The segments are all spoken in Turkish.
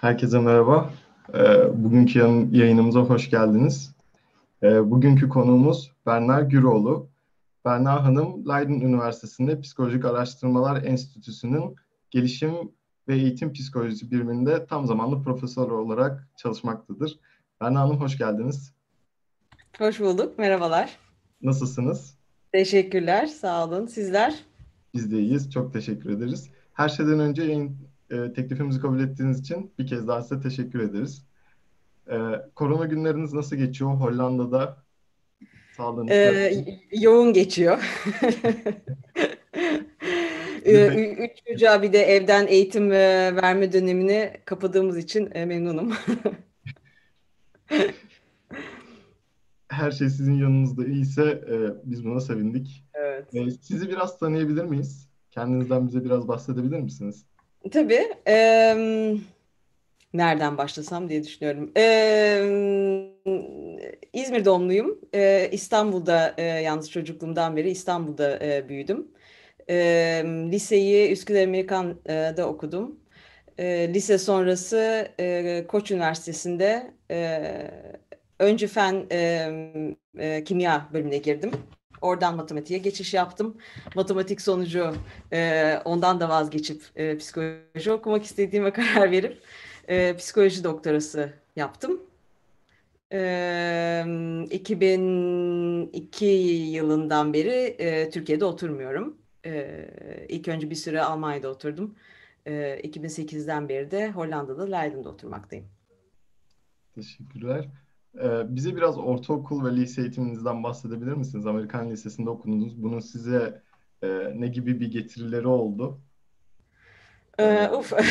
Herkese merhaba. Ee, bugünkü yayınımıza hoş geldiniz. Ee, bugünkü konuğumuz Berna Güroğlu. Berna Hanım, Leiden Üniversitesi'nde Psikolojik Araştırmalar Enstitüsü'nün Gelişim ve Eğitim Psikolojisi biriminde tam zamanlı profesör olarak çalışmaktadır. Berna Hanım hoş geldiniz. Hoş bulduk, merhabalar. Nasılsınız? Teşekkürler, sağ olun. Sizler? Biz de iyiyiz, çok teşekkür ederiz. Her şeyden önce yayın e, teklifimizi kabul ettiğiniz için bir kez daha size teşekkür ederiz. E, korona günleriniz nasıl geçiyor Hollanda'da? Sağlığınız ee, yoğun geçiyor. Üç çocuğa bir de evden eğitim verme dönemini kapadığımız için e, memnunum. Her şey sizin yanınızda iyiyse e, biz buna sevindik. Evet. E, sizi biraz tanıyabilir miyiz? Kendinizden bize biraz bahsedebilir misiniz? Tabii. E, nereden başlasam diye düşünüyorum. E, İzmir doğumluyum. E, İstanbul'da e, yalnız çocukluğumdan beri İstanbul'da e, büyüdüm. E, liseyi Üsküdar Amerikan'da okudum. E, lise sonrası e, Koç Üniversitesi'nde e, önce fen e, e, kimya bölümüne girdim. Oradan matematiğe geçiş yaptım. Matematik sonucu e, ondan da vazgeçip e, psikoloji okumak istediğime karar verip e, psikoloji doktorası yaptım. E, 2002 yılından beri e, Türkiye'de oturmuyorum. E, ilk önce bir süre Almanya'da oturdum. E, 2008'den beri de Hollanda'da Leiden'de oturmaktayım. Teşekkürler. Ee, bize biraz ortaokul ve lise eğitiminizden bahsedebilir misiniz? Amerikan Lisesi'nde okudunuz. Bunun size e, ne gibi bir getirileri oldu? Ee, uf.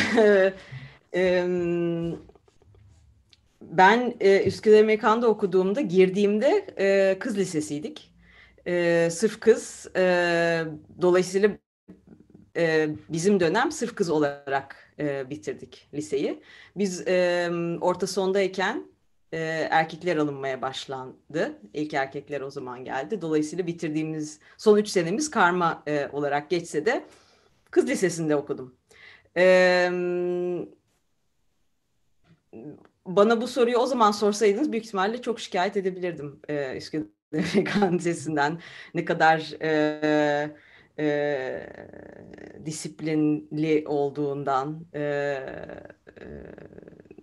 ben e, Üsküdar Amerikan'da okuduğumda, girdiğimde e, kız lisesiydik. E, sırf kız. E, dolayısıyla e, bizim dönem sırf kız olarak e, bitirdik liseyi. Biz e, orta sondayken e, erkekler alınmaya başlandı. İlk erkekler o zaman geldi. Dolayısıyla bitirdiğimiz son üç senemiz karma e, olarak geçse de kız lisesinde okudum. E, bana bu soruyu o zaman sorsaydınız büyük ihtimalle çok şikayet edebilirdim e, Üsküdar Lisesi'nden. Ne kadar e, e, disiplinli olduğundan, e, e,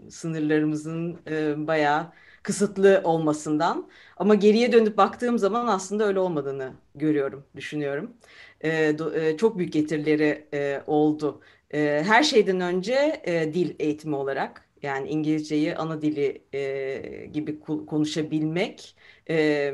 sınırlarımızın e, bayağı kısıtlı olmasından. Ama geriye dönüp baktığım zaman aslında öyle olmadığını görüyorum, düşünüyorum. E, do, e, çok büyük getirileri e, oldu. E, her şeyden önce e, dil eğitimi olarak. Yani İngilizceyi ana dili e, gibi konuşabilmek e,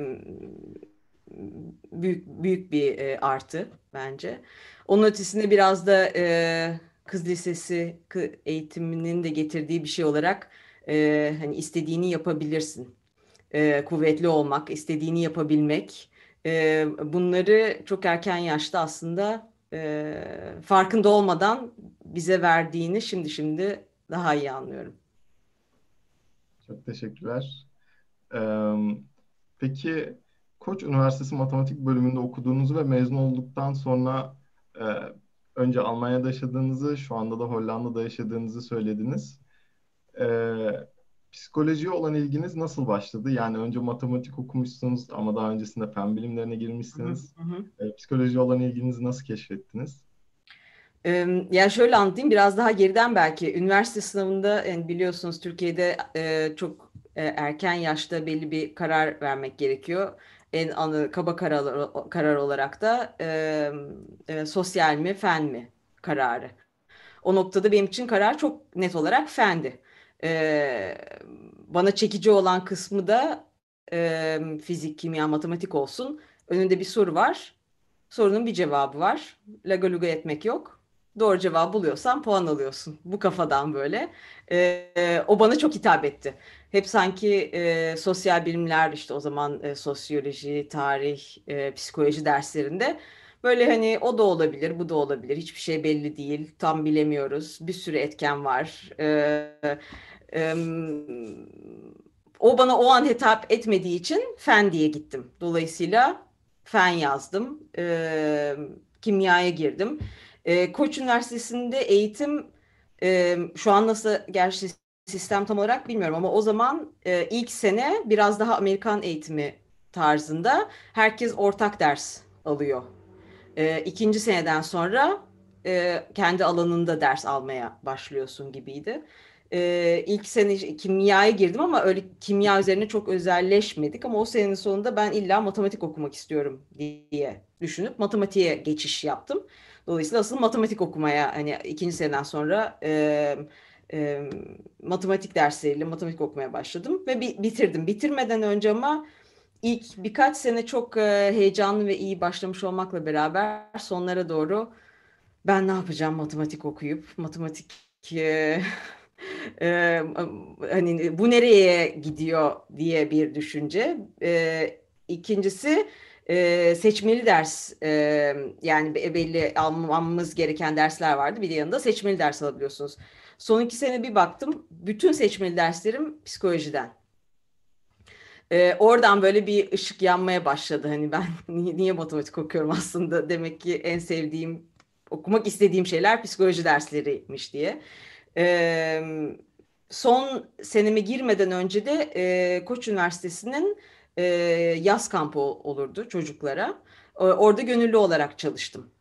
büyük büyük bir e, artı bence. Onun ötesinde biraz da e, kız lisesi eğitiminin de getirdiği bir şey olarak e, hani istediğini yapabilirsin. E, kuvvetli olmak, istediğini yapabilmek. E, bunları çok erken yaşta aslında e, farkında olmadan bize verdiğini şimdi şimdi daha iyi anlıyorum. Çok teşekkürler. Ee, peki Koç Üniversitesi Matematik bölümünde okuduğunuzu ve mezun olduktan sonra önce Almanya'da yaşadığınızı, şu anda da Hollanda'da yaşadığınızı söylediniz. Ee, psikolojiye olan ilginiz nasıl başladı? Yani önce matematik okumuşsunuz ama daha öncesinde fen bilimlerine girmişsiniz. Hı hı. Ee, psikolojiye olan ilginizi nasıl keşfettiniz? Yani şöyle anlatayım biraz daha geriden belki. Üniversite sınavında yani biliyorsunuz Türkiye'de e, çok e, erken yaşta belli bir karar vermek gerekiyor en anı, kaba karar, karar olarak da e, e, sosyal mi fen mi kararı. O noktada benim için karar çok net olarak fendi. E, bana çekici olan kısmı da e, fizik, kimya, matematik olsun. Önünde bir soru var. Sorunun bir cevabı var. Lagaluga etmek yok. Doğru cevabı buluyorsan puan alıyorsun. Bu kafadan böyle. E, o bana çok hitap etti. Hep sanki e, sosyal bilimler işte o zaman e, sosyoloji, tarih, e, psikoloji derslerinde böyle hani o da olabilir, bu da olabilir. Hiçbir şey belli değil, tam bilemiyoruz. Bir sürü etken var. E, e, o bana o an hitap etmediği için fen diye gittim. Dolayısıyla fen yazdım. E, kimyaya girdim. E, Koç Üniversitesi'nde eğitim e, şu an nasıl gerçi sistem tam olarak bilmiyorum ama o zaman e, ilk sene biraz daha Amerikan eğitimi tarzında herkes ortak ders alıyor. E, ikinci seneden sonra e, kendi alanında ders almaya başlıyorsun gibiydi. E, ilk sene kimyaya girdim ama öyle kimya üzerine çok özelleşmedik ama o senenin sonunda ben illa matematik okumak istiyorum diye düşünüp matematiğe geçiş yaptım. Dolayısıyla asıl matematik okumaya hani ikinci seneden sonra e, e, matematik dersleriyle matematik okumaya başladım ve bi, bitirdim. Bitirmeden önce ama ilk birkaç sene çok e, heyecanlı ve iyi başlamış olmakla beraber sonlara doğru ben ne yapacağım matematik okuyup matematik e, e, hani bu nereye gidiyor diye bir düşünce. E, ikincisi e, seçmeli ders e, yani belli almamız gereken dersler vardı. Bir de yanında seçmeli ders alabiliyorsunuz. Son iki sene bir baktım bütün seçmeli derslerim psikolojiden. Ee, oradan böyle bir ışık yanmaya başladı. Hani ben niye, niye matematik okuyorum aslında demek ki en sevdiğim okumak istediğim şeyler psikoloji dersleriymiş diye. Ee, son seneme girmeden önce de e, Koç Üniversitesi'nin e, yaz kampı olurdu çocuklara. E, orada gönüllü olarak çalıştım.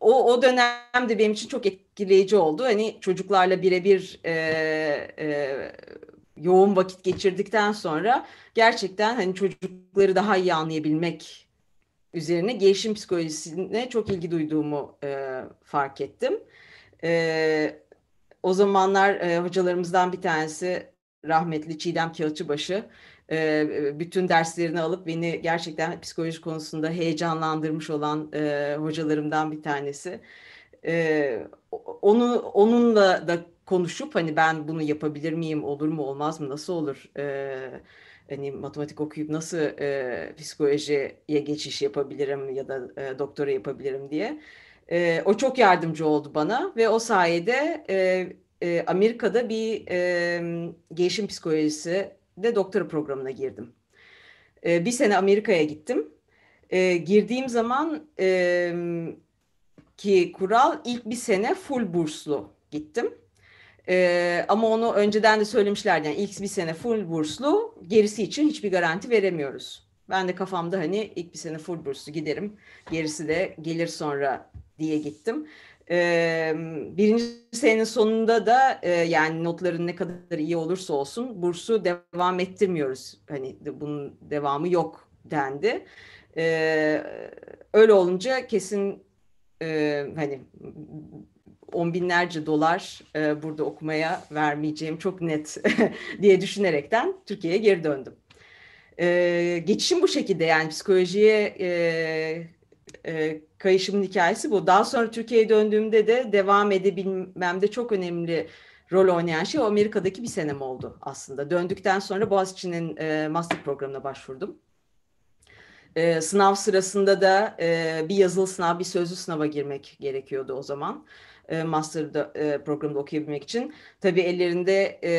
O, o dönemde benim için çok etkileyici oldu. Hani çocuklarla birebir e, e, yoğun vakit geçirdikten sonra gerçekten hani çocukları daha iyi anlayabilmek üzerine gelişim psikolojisine çok ilgi duyduğumu e, fark ettim. E, o zamanlar e, hocalarımızdan bir tanesi rahmetli Çiğdem Kağıtçıbaşı e, bütün derslerini alıp beni gerçekten psikoloji konusunda heyecanlandırmış olan e, hocalarımdan bir tanesi. E, onu onunla da konuşup hani ben bunu yapabilir miyim, olur mu, olmaz mı, nasıl olur? E, hani matematik okuyup nasıl e, psikolojiye geçiş yapabilirim ya da e, doktora yapabilirim diye. E, o çok yardımcı oldu bana ve o sayede e, e, Amerika'da bir e, gelişim psikolojisi de doktora programına girdim. E, bir sene Amerika'ya gittim. E, girdiğim zaman e, ki kural ilk bir sene full burslu gittim. Ee, ama onu önceden de söylemişlerdi. Yani ilk bir sene full burslu, gerisi için hiçbir garanti veremiyoruz. Ben de kafamda hani ilk bir sene full burslu giderim, gerisi de gelir sonra diye gittim. Birinci senenin sonunda da yani notların ne kadar iyi olursa olsun bursu devam ettirmiyoruz. Hani bunun devamı yok dendi. Öyle olunca kesin hani on binlerce dolar burada okumaya vermeyeceğim çok net diye düşünerekten Türkiye'ye geri döndüm. E, geçişim bu şekilde yani psikolojiye e, e, kayışımın hikayesi bu. Daha sonra Türkiye'ye döndüğümde de devam edebilmemde çok önemli rol oynayan şey Amerika'daki bir senem oldu aslında. Döndükten sonra Boğaziçi'nin e, master programına başvurdum. E, sınav sırasında da e, bir yazılı sınav, bir sözlü sınava girmek gerekiyordu o zaman e, master'da e, programda okuyabilmek için. Tabii ellerinde e,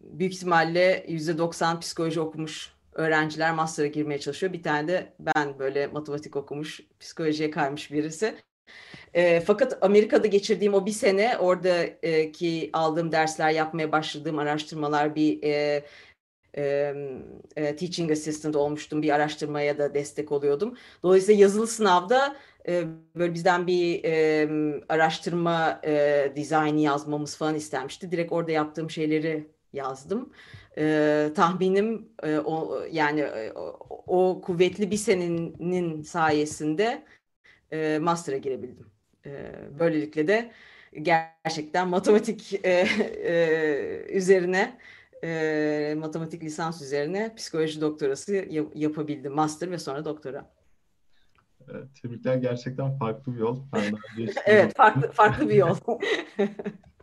büyük ihtimalle yüzde 90 psikoloji okumuş öğrenciler master'a girmeye çalışıyor. Bir tane de ben böyle matematik okumuş, psikolojiye kaymış birisi. E, fakat Amerika'da geçirdiğim o bir sene oradaki aldığım dersler, yapmaya başladığım araştırmalar bir e, e, teaching assistant olmuştum. Bir araştırmaya da destek oluyordum. Dolayısıyla yazılı sınavda e, böyle bizden bir e, araştırma e, dizaynı yazmamız falan istenmişti. Direkt orada yaptığım şeyleri yazdım. E, tahminim e, o yani e, o, kuvvetli bir senenin sayesinde e, master'a girebildim. E, böylelikle de gerçekten matematik e, e, üzerine e, matematik lisans üzerine psikoloji doktorası yap, yapabildim. Master ve sonra doktora. Tebrikler gerçekten farklı bir yol. Evet farklı, farklı bir yol.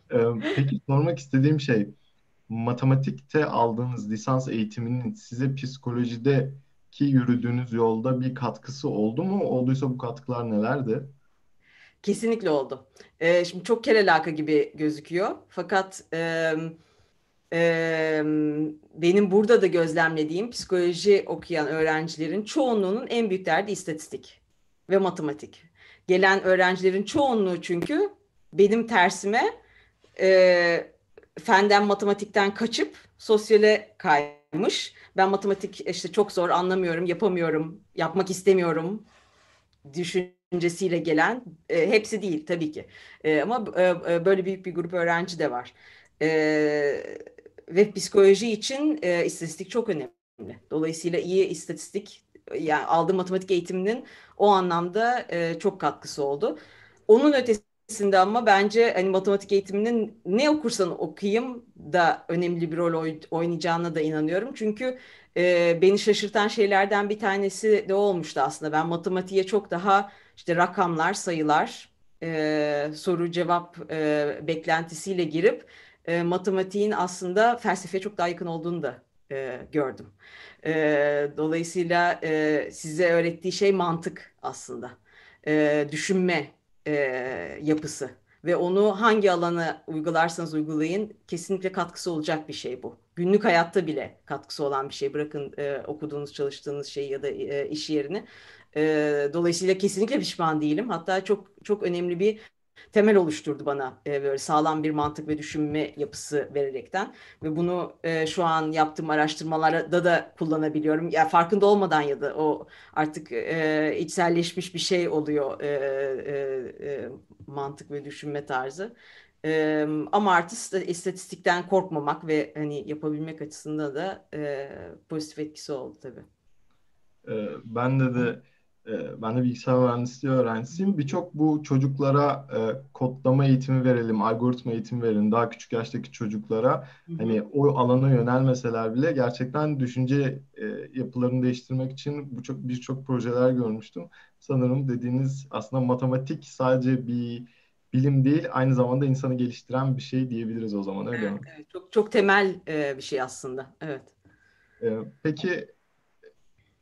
Peki sormak istediğim şey matematikte aldığınız lisans eğitiminin size psikolojide ki yürüdüğünüz yolda bir katkısı oldu mu? Olduysa bu katkılar nelerdi? Kesinlikle oldu. Ee, şimdi çok kerelaka gibi gözüküyor. Fakat e, e, benim burada da gözlemlediğim psikoloji okuyan öğrencilerin çoğunluğunun en büyük derdi istatistik ve matematik. Gelen öğrencilerin çoğunluğu çünkü benim tersime e, fenden matematikten kaçıp sosyale kaymış. Ben matematik işte çok zor anlamıyorum, yapamıyorum, yapmak istemiyorum düşüncesiyle gelen e, hepsi değil tabii ki. E, ama e, e, böyle büyük bir grup öğrenci de var. E, ve psikoloji için e, istatistik çok önemli. Dolayısıyla iyi istatistik yani aldığım matematik eğitiminin o anlamda e, çok katkısı oldu. Onun ötesinde ama bence hani matematik eğitiminin ne okursan okuyayım da önemli bir rol oynayacağına da inanıyorum. Çünkü e, beni şaşırtan şeylerden bir tanesi de olmuştu aslında. Ben matematiğe çok daha işte rakamlar, sayılar, e, soru cevap e, beklentisiyle girip e, matematiğin aslında felsefeye çok daha yakın olduğunu da e, gördüm. E, dolayısıyla e, size öğrettiği şey mantık aslında. E, düşünme e, yapısı ve onu hangi alana uygularsanız uygulayın kesinlikle katkısı olacak bir şey bu. Günlük hayatta bile katkısı olan bir şey. Bırakın e, okuduğunuz, çalıştığınız şeyi ya da e, iş yerini. E, dolayısıyla kesinlikle pişman değilim. Hatta çok çok önemli bir temel oluşturdu bana e, böyle sağlam bir mantık ve düşünme yapısı vererekten ve bunu e, şu an yaptığım araştırmalarda da kullanabiliyorum. Ya yani farkında olmadan ya da o artık e, içselleşmiş bir şey oluyor e, e, e, mantık ve düşünme tarzı. E, ama artık istatistikten korkmamak ve hani yapabilmek açısından da e, pozitif etkisi oldu tabii. Ben de de ee, ben de bilgisayar mühendisliği öğrencisiyim. Birçok bu çocuklara e, kodlama eğitimi verelim, algoritma eğitimi verelim. Daha küçük yaştaki çocuklara hı hı. hani o alana yönelmeseler bile gerçekten düşünce e, yapılarını değiştirmek için bu çok birçok projeler görmüştüm. Sanırım dediğiniz aslında matematik sadece bir bilim değil, aynı zamanda insanı geliştiren bir şey diyebiliriz o zaman öyle evet, mi? Evet, çok çok temel e, bir şey aslında. Evet. E, peki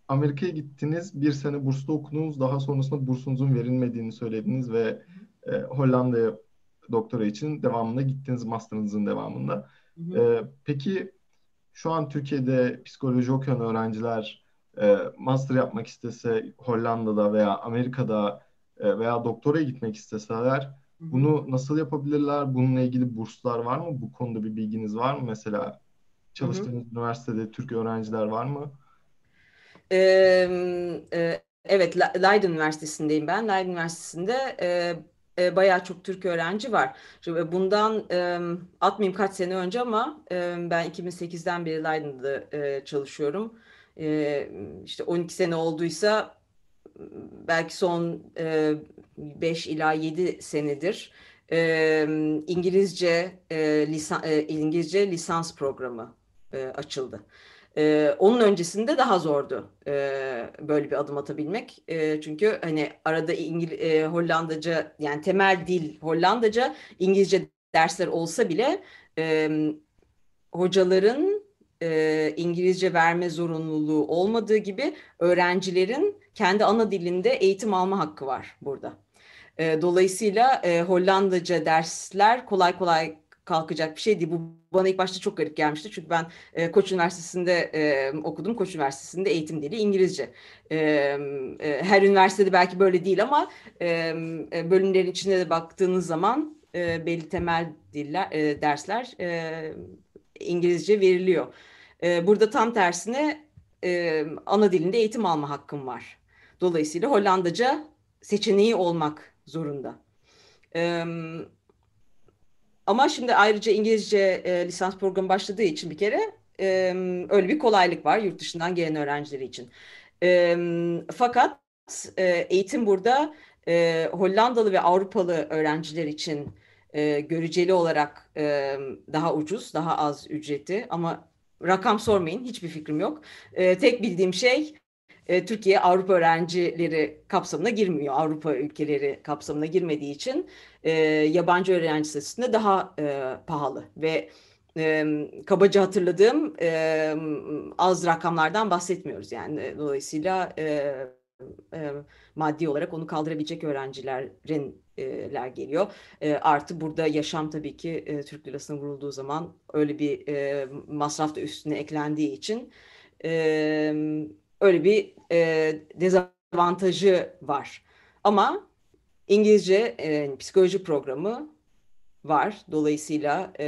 Amerika'ya gittiniz, bir sene burslu okudunuz, daha sonrasında bursunuzun verilmediğini söylediniz ve e, Hollanda'ya doktora için devamında gittiniz, master'ınızın devamında. E, peki şu an Türkiye'de psikoloji okuyan öğrenciler e, master yapmak istese Hollanda'da veya Amerika'da e, veya doktoraya gitmek isteseler bunu nasıl yapabilirler? Bununla ilgili burslar var mı? Bu konuda bir bilginiz var mı? Mesela çalıştığınız üniversitede Türk öğrenciler var mı? E, evet, Leiden Üniversitesi'ndeyim ben. Leiden Üniversitesi'nde e, e, bayağı çok Türk öğrenci var. Şimdi bundan e, atmayayım kaç sene önce ama e, ben 2008'den beri Leiden'da e, çalışıyorum. E, işte 12 sene olduysa belki son e, 5 ila 7 senedir e, İngilizce e, lisan e, İngilizce lisans programı e, açıldı. Ee, onun öncesinde daha zordu e, böyle bir adım atabilmek. E, çünkü hani arada İngil e, Hollandaca yani temel dil Hollandaca, İngilizce dersler olsa bile e, hocaların e, İngilizce verme zorunluluğu olmadığı gibi öğrencilerin kendi ana dilinde eğitim alma hakkı var burada. E, dolayısıyla e, Hollandaca dersler kolay kolay kalkacak bir şey değil. Bu bana ilk başta çok garip gelmişti. Çünkü ben e, Koç Üniversitesi'nde e, okudum. Koç Üniversitesi'nde eğitim dili İngilizce. E, e, her üniversitede belki böyle değil ama e, e, bölümlerin içine de baktığınız zaman e, belli temel diller, e, dersler e, İngilizce veriliyor. E, burada tam tersine e, ana dilinde eğitim alma hakkım var. Dolayısıyla Hollandaca seçeneği olmak zorunda. Evet ama şimdi ayrıca İngilizce e, lisans programı başladığı için bir kere e, öyle bir kolaylık var yurt dışından gelen öğrencileri için. E, fakat e, eğitim burada e, Hollandalı ve Avrupalı öğrenciler için e, göreceli olarak e, daha ucuz, daha az ücreti ama rakam sormayın hiçbir fikrim yok. E, tek bildiğim şey e, Türkiye Avrupa öğrencileri kapsamına girmiyor. Avrupa ülkeleri kapsamına girmediği için e, yabancı öğrenci statüsünde daha e, pahalı ve e, kabaca hatırladığım e, az rakamlardan bahsetmiyoruz. Yani dolayısıyla e, e, maddi olarak onu kaldırabilecek öğrencilerin e, ler geliyor. E, artı burada yaşam tabii ki e, Türk lirasına vurulduğu zaman öyle bir e, masraf da üstüne eklendiği için e, öyle bir e, dezavantajı var. Ama İngilizce e, psikoloji programı var. Dolayısıyla e,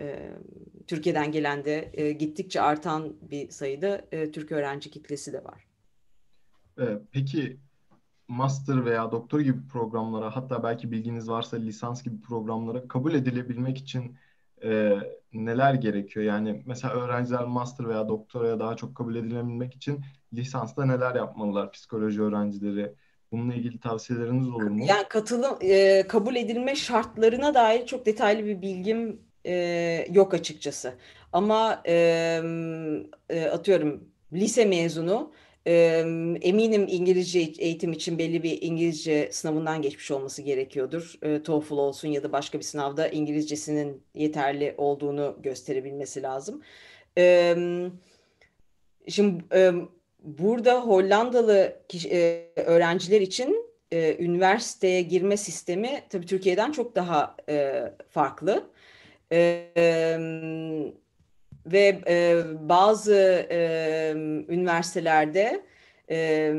e, Türkiye'den gelen de e, gittikçe artan bir sayıda e, Türk öğrenci kitlesi de var. E, peki master veya doktor gibi programlara hatta belki bilginiz varsa lisans gibi programlara kabul edilebilmek için e, neler gerekiyor? Yani mesela öğrenciler master veya doktoraya daha çok kabul edilebilmek için lisansta neler yapmalılar psikoloji öğrencileri? Bununla ilgili tavsiyeleriniz olur mu? Yani katılım e, kabul edilme şartlarına dair çok detaylı bir bilgim e, yok açıkçası. Ama e, atıyorum lise mezunu eminim İngilizce eğitim için belli bir İngilizce sınavından geçmiş olması gerekiyordur. TOEFL olsun ya da başka bir sınavda İngilizcesinin yeterli olduğunu gösterebilmesi lazım. Şimdi burada Hollandalı kişi, e, öğrenciler için e, üniversiteye girme sistemi tabii Türkiye'den çok daha e, farklı. E, ve e, bazı e, üniversitelerde e,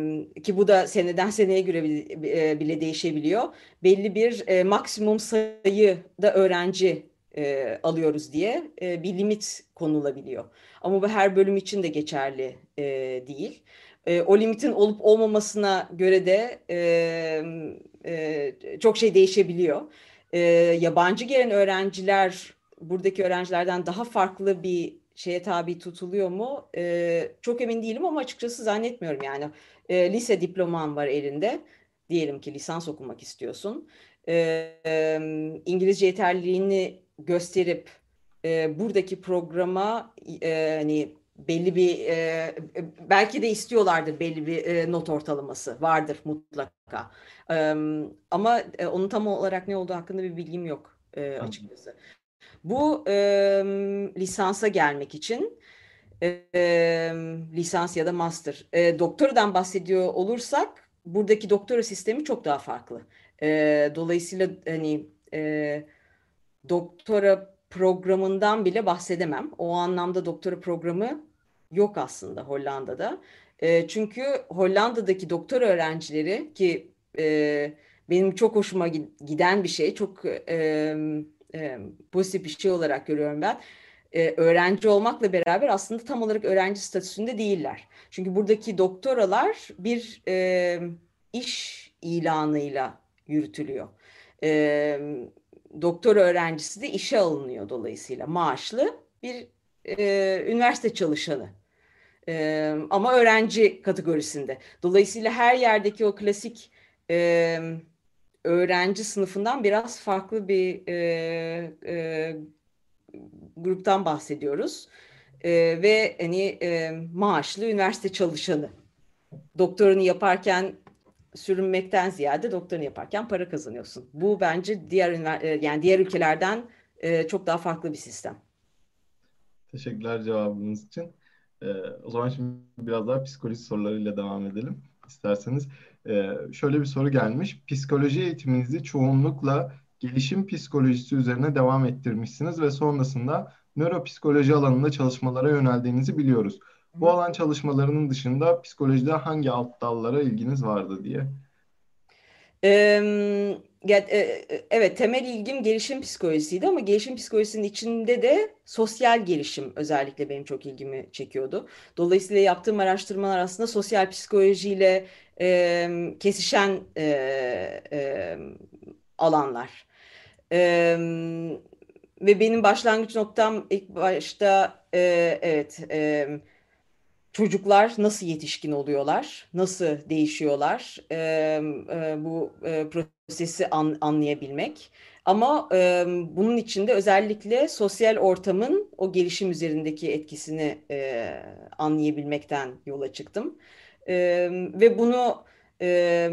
ki bu da seneden seneye göre bile, bile değişebiliyor. Belli bir e, maksimum sayıda öğrenci e, alıyoruz diye e, bir limit konulabiliyor. Ama bu her bölüm için de geçerli e, değil. E, o limitin olup olmamasına göre de e, e, çok şey değişebiliyor. E, yabancı gelen öğrenciler buradaki öğrencilerden daha farklı bir şeye tabi tutuluyor mu? E, çok emin değilim ama açıkçası zannetmiyorum yani. E, lise diploman var elinde. Diyelim ki lisans okumak istiyorsun. E, İngilizce yeterliliğini gösterip e, buradaki programa e, hani belli bir e, belki de istiyorlardır belli bir e, not ortalaması vardır mutlaka. E, ama e, onun tam olarak ne olduğu hakkında bir bilgim yok e, açıkçası. Bu e, lisansa gelmek için e, lisans ya da master. E, doktoradan bahsediyor olursak buradaki doktora sistemi çok daha farklı. E, dolayısıyla hani e, doktora programından bile bahsedemem. O anlamda doktora programı yok aslında Hollanda'da. E, çünkü Hollanda'daki doktor öğrencileri ki e, benim çok hoşuma giden bir şey, çok e, e, pozitif bir şey olarak görüyorum ben. E, öğrenci olmakla beraber aslında tam olarak öğrenci statüsünde değiller. Çünkü buradaki doktoralar bir e, iş ilanıyla yürütülüyor. E, doktor öğrencisi de işe alınıyor dolayısıyla maaşlı bir e, üniversite çalışanı. E, ama öğrenci kategorisinde. Dolayısıyla her yerdeki o klasik e, öğrenci sınıfından biraz farklı bir e, e, gruptan bahsediyoruz. E, ve hani e, maaşlı üniversite çalışanı. Doktorunu yaparken sürünmekten ziyade doktorunu yaparken para kazanıyorsun. Bu bence diğer e, yani diğer ülkelerden e, çok daha farklı bir sistem. Teşekkürler cevabınız için. Ee, o zaman şimdi biraz daha psikoloji sorularıyla devam edelim isterseniz. Şöyle bir soru gelmiş. Psikoloji eğitiminizi çoğunlukla gelişim psikolojisi üzerine devam ettirmişsiniz ve sonrasında nöropsikoloji alanında çalışmalara yöneldiğinizi biliyoruz. Bu alan çalışmalarının dışında psikolojide hangi alt dallara ilginiz vardı diye. Evet temel ilgim gelişim psikolojisiydi ama gelişim psikolojisinin içinde de sosyal gelişim özellikle benim çok ilgimi çekiyordu. Dolayısıyla yaptığım araştırmalar aslında sosyal psikolojiyle e, kesişen e, e, alanlar. E, ve benim başlangıç noktam ilk başta e, evet e, çocuklar nasıl yetişkin oluyorlar, nasıl değişiyorlar e, e, bu e, prosesi an, anlayabilmek. Ama e, bunun içinde özellikle sosyal ortamın o gelişim üzerindeki etkisini e, anlayabilmekten yola çıktım. E, ve bunu e,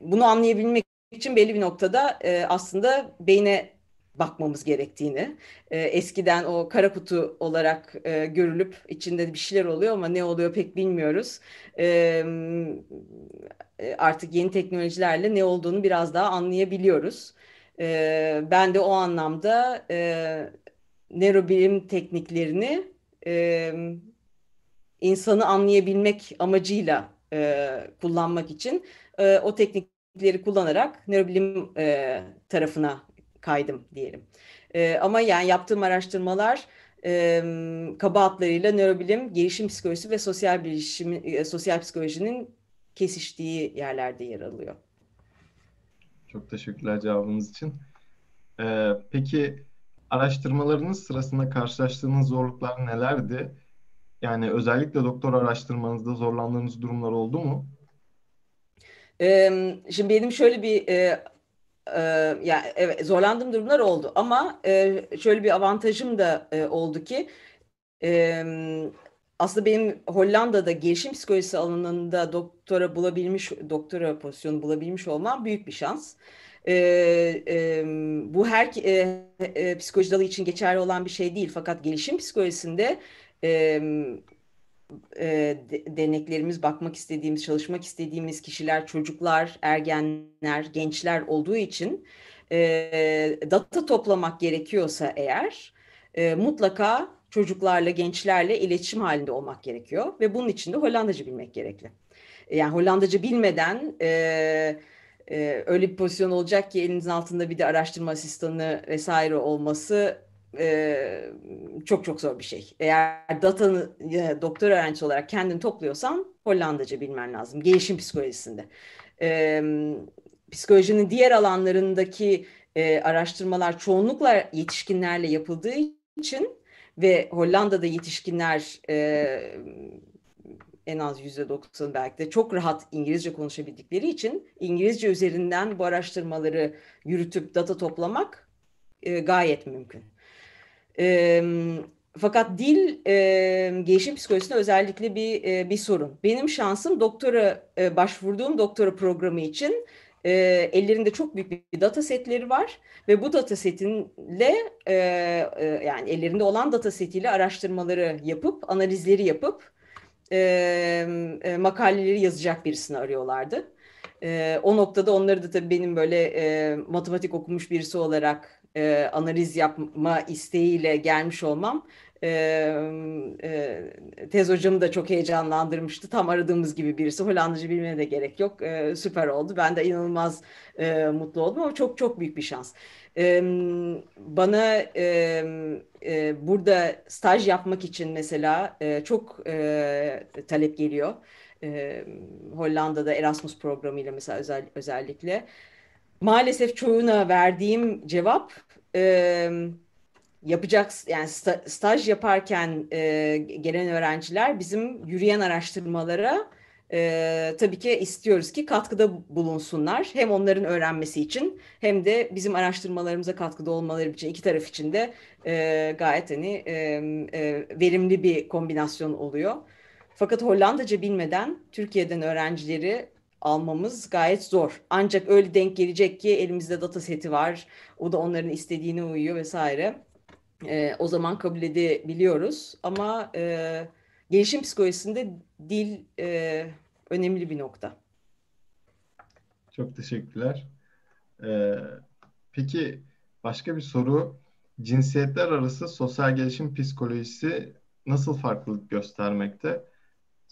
bunu anlayabilmek için belli bir noktada e, aslında beyne bakmamız gerektiğini, e, eskiden o kara kutu olarak e, görülüp içinde bir şeyler oluyor ama ne oluyor pek bilmiyoruz. E, artık yeni teknolojilerle ne olduğunu biraz daha anlayabiliyoruz. E, ben de o anlamda e, nörobilim tekniklerini e, insanı anlayabilmek amacıyla e, kullanmak için e, o teknikleri kullanarak nörobilim e, tarafına kaydım diyelim. E, ama yani yaptığım araştırmalar e, kaba hatlarıyla nörobilim, gelişim psikolojisi ve sosyal bilişim, e, sosyal psikolojinin kesiştiği yerlerde yer alıyor. Çok teşekkürler cevabınız için. Ee, peki araştırmalarınız sırasında karşılaştığınız zorluklar nelerdi? Yani özellikle doktor araştırmanızda zorlandığınız durumlar oldu mu? Ee, şimdi benim şöyle bir e, e, yani evet zorlandığım durumlar oldu ama e, şöyle bir avantajım da e, oldu ki e, aslında benim Hollanda'da gelişim psikolojisi alanında doktora bulabilmiş, doktora pozisyonu bulabilmiş olmam büyük bir şans. E, e, bu her e, e, psikoloji dalı için geçerli olan bir şey değil. Fakat gelişim psikolojisinde e, e, deneklerimiz, bakmak istediğimiz, çalışmak istediğimiz kişiler, çocuklar, ergenler, gençler olduğu için e, data toplamak gerekiyorsa eğer e, mutlaka çocuklarla, gençlerle iletişim halinde olmak gerekiyor ve bunun için de Hollandaca bilmek gerekli. Yani Hollandaca bilmeden e, e, öyle bir pozisyon olacak ki elinizin altında bir de araştırma asistanı vesaire olması e, çok çok zor bir şey. Eğer datanı e, doktor öğrencisi olarak kendini topluyorsan Hollandaca bilmen lazım. Gelişim psikolojisinde. E, psikolojinin diğer alanlarındaki e, araştırmalar çoğunlukla yetişkinlerle yapıldığı için ve Hollanda'da yetişkinler e, en az yüzde doksan belki de çok rahat İngilizce konuşabildikleri için İngilizce üzerinden bu araştırmaları yürütüp data toplamak e, gayet mümkün. E, fakat dil e, gelişim psikolojisinde özellikle bir e, bir sorun. Benim şansım doktora e, başvurduğum doktora programı için e, ellerinde çok büyük bir data setleri var ve bu data setinle e, e, yani ellerinde olan data setiyle araştırmaları yapıp analizleri yapıp e, e, makaleleri yazacak birisini arıyorlardı. E, o noktada onları da tabii benim böyle e, matematik okumuş birisi olarak e, analiz yapma isteğiyle gelmiş olmam e, e, tez hocamı da çok heyecanlandırmıştı. Tam aradığımız gibi birisi. Hollandaca bilmene de gerek yok. E, süper oldu. Ben de inanılmaz e, mutlu oldum ama çok çok büyük bir şans. E, bana e, e, burada staj yapmak için mesela e, çok e, talep geliyor. E, Hollanda'da Erasmus programıyla mesela özel, özellikle. Maalesef çoğuna verdiğim cevap e, yapacak yani staj yaparken e, gelen öğrenciler bizim yürüyen araştırmalara e, tabii ki istiyoruz ki katkıda bulunsunlar. Hem onların öğrenmesi için hem de bizim araştırmalarımıza katkıda olmaları için iki taraf için de e, gayet hani e, e, verimli bir kombinasyon oluyor. Fakat Hollandaca bilmeden Türkiye'den öğrencileri almamız gayet zor. Ancak öyle denk gelecek ki elimizde data seti var. O da onların istediğine uyuyor vesaire. E, o zaman kabul edebiliyoruz. Ama e, gelişim psikolojisinde dil e, önemli bir nokta. Çok teşekkürler. Ee, peki başka bir soru. Cinsiyetler arası sosyal gelişim psikolojisi nasıl farklılık göstermekte?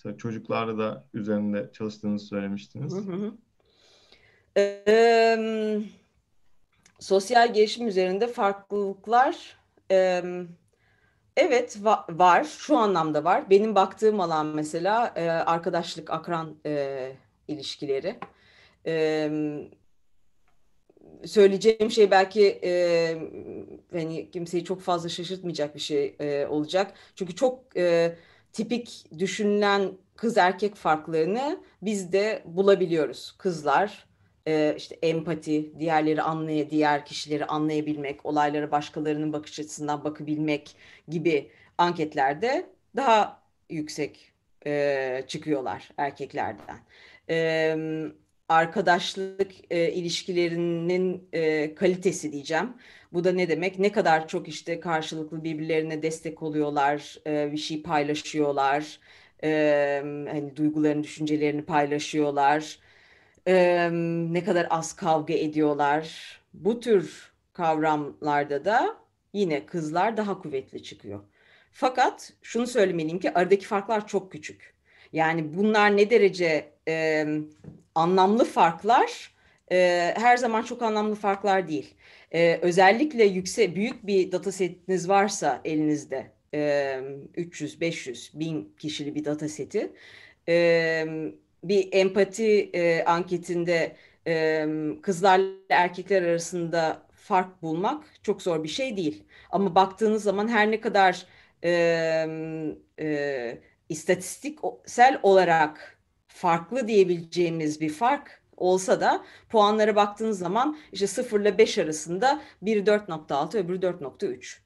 Mesela çocuklarla da üzerinde çalıştığınızı söylemiştiniz. Hı hı. Ee, sosyal gelişim üzerinde farklılıklar e, evet va- var. Şu anlamda var. Benim baktığım alan mesela e, arkadaşlık, akran e, ilişkileri. E, söyleyeceğim şey belki e, hani kimseyi çok fazla şaşırtmayacak bir şey e, olacak. Çünkü çok e, tipik düşünülen kız erkek farklarını biz de bulabiliyoruz. Kızlar e, işte empati, diğerleri anlay diğer kişileri anlayabilmek, olaylara başkalarının bakış açısından bakabilmek gibi anketlerde daha yüksek e, çıkıyorlar erkeklerden. E, arkadaşlık e, ilişkilerinin e, kalitesi diyeceğim. Bu da ne demek? Ne kadar çok işte karşılıklı birbirlerine destek oluyorlar, e, bir şey paylaşıyorlar, e, hani duygularını, düşüncelerini paylaşıyorlar e, ne kadar az kavga ediyorlar. Bu tür kavramlarda da yine kızlar daha kuvvetli çıkıyor. Fakat şunu söylemeliyim ki aradaki farklar çok küçük. Yani bunlar ne derece e, anlamlı farklar e, her zaman çok anlamlı farklar değil. E, özellikle yüksek büyük bir datasetiniz varsa elinizde e, 300, 500, 1000 kişili bir dataseti e, bir empati e, anketinde e, kızlarla erkekler arasında fark bulmak çok zor bir şey değil. Ama baktığınız zaman her ne kadar e, e, istatistiksel olarak farklı diyebileceğimiz bir fark olsa da puanlara baktığınız zaman işte 0 ile 5 arasında biri 4.6 öbürü 4.3.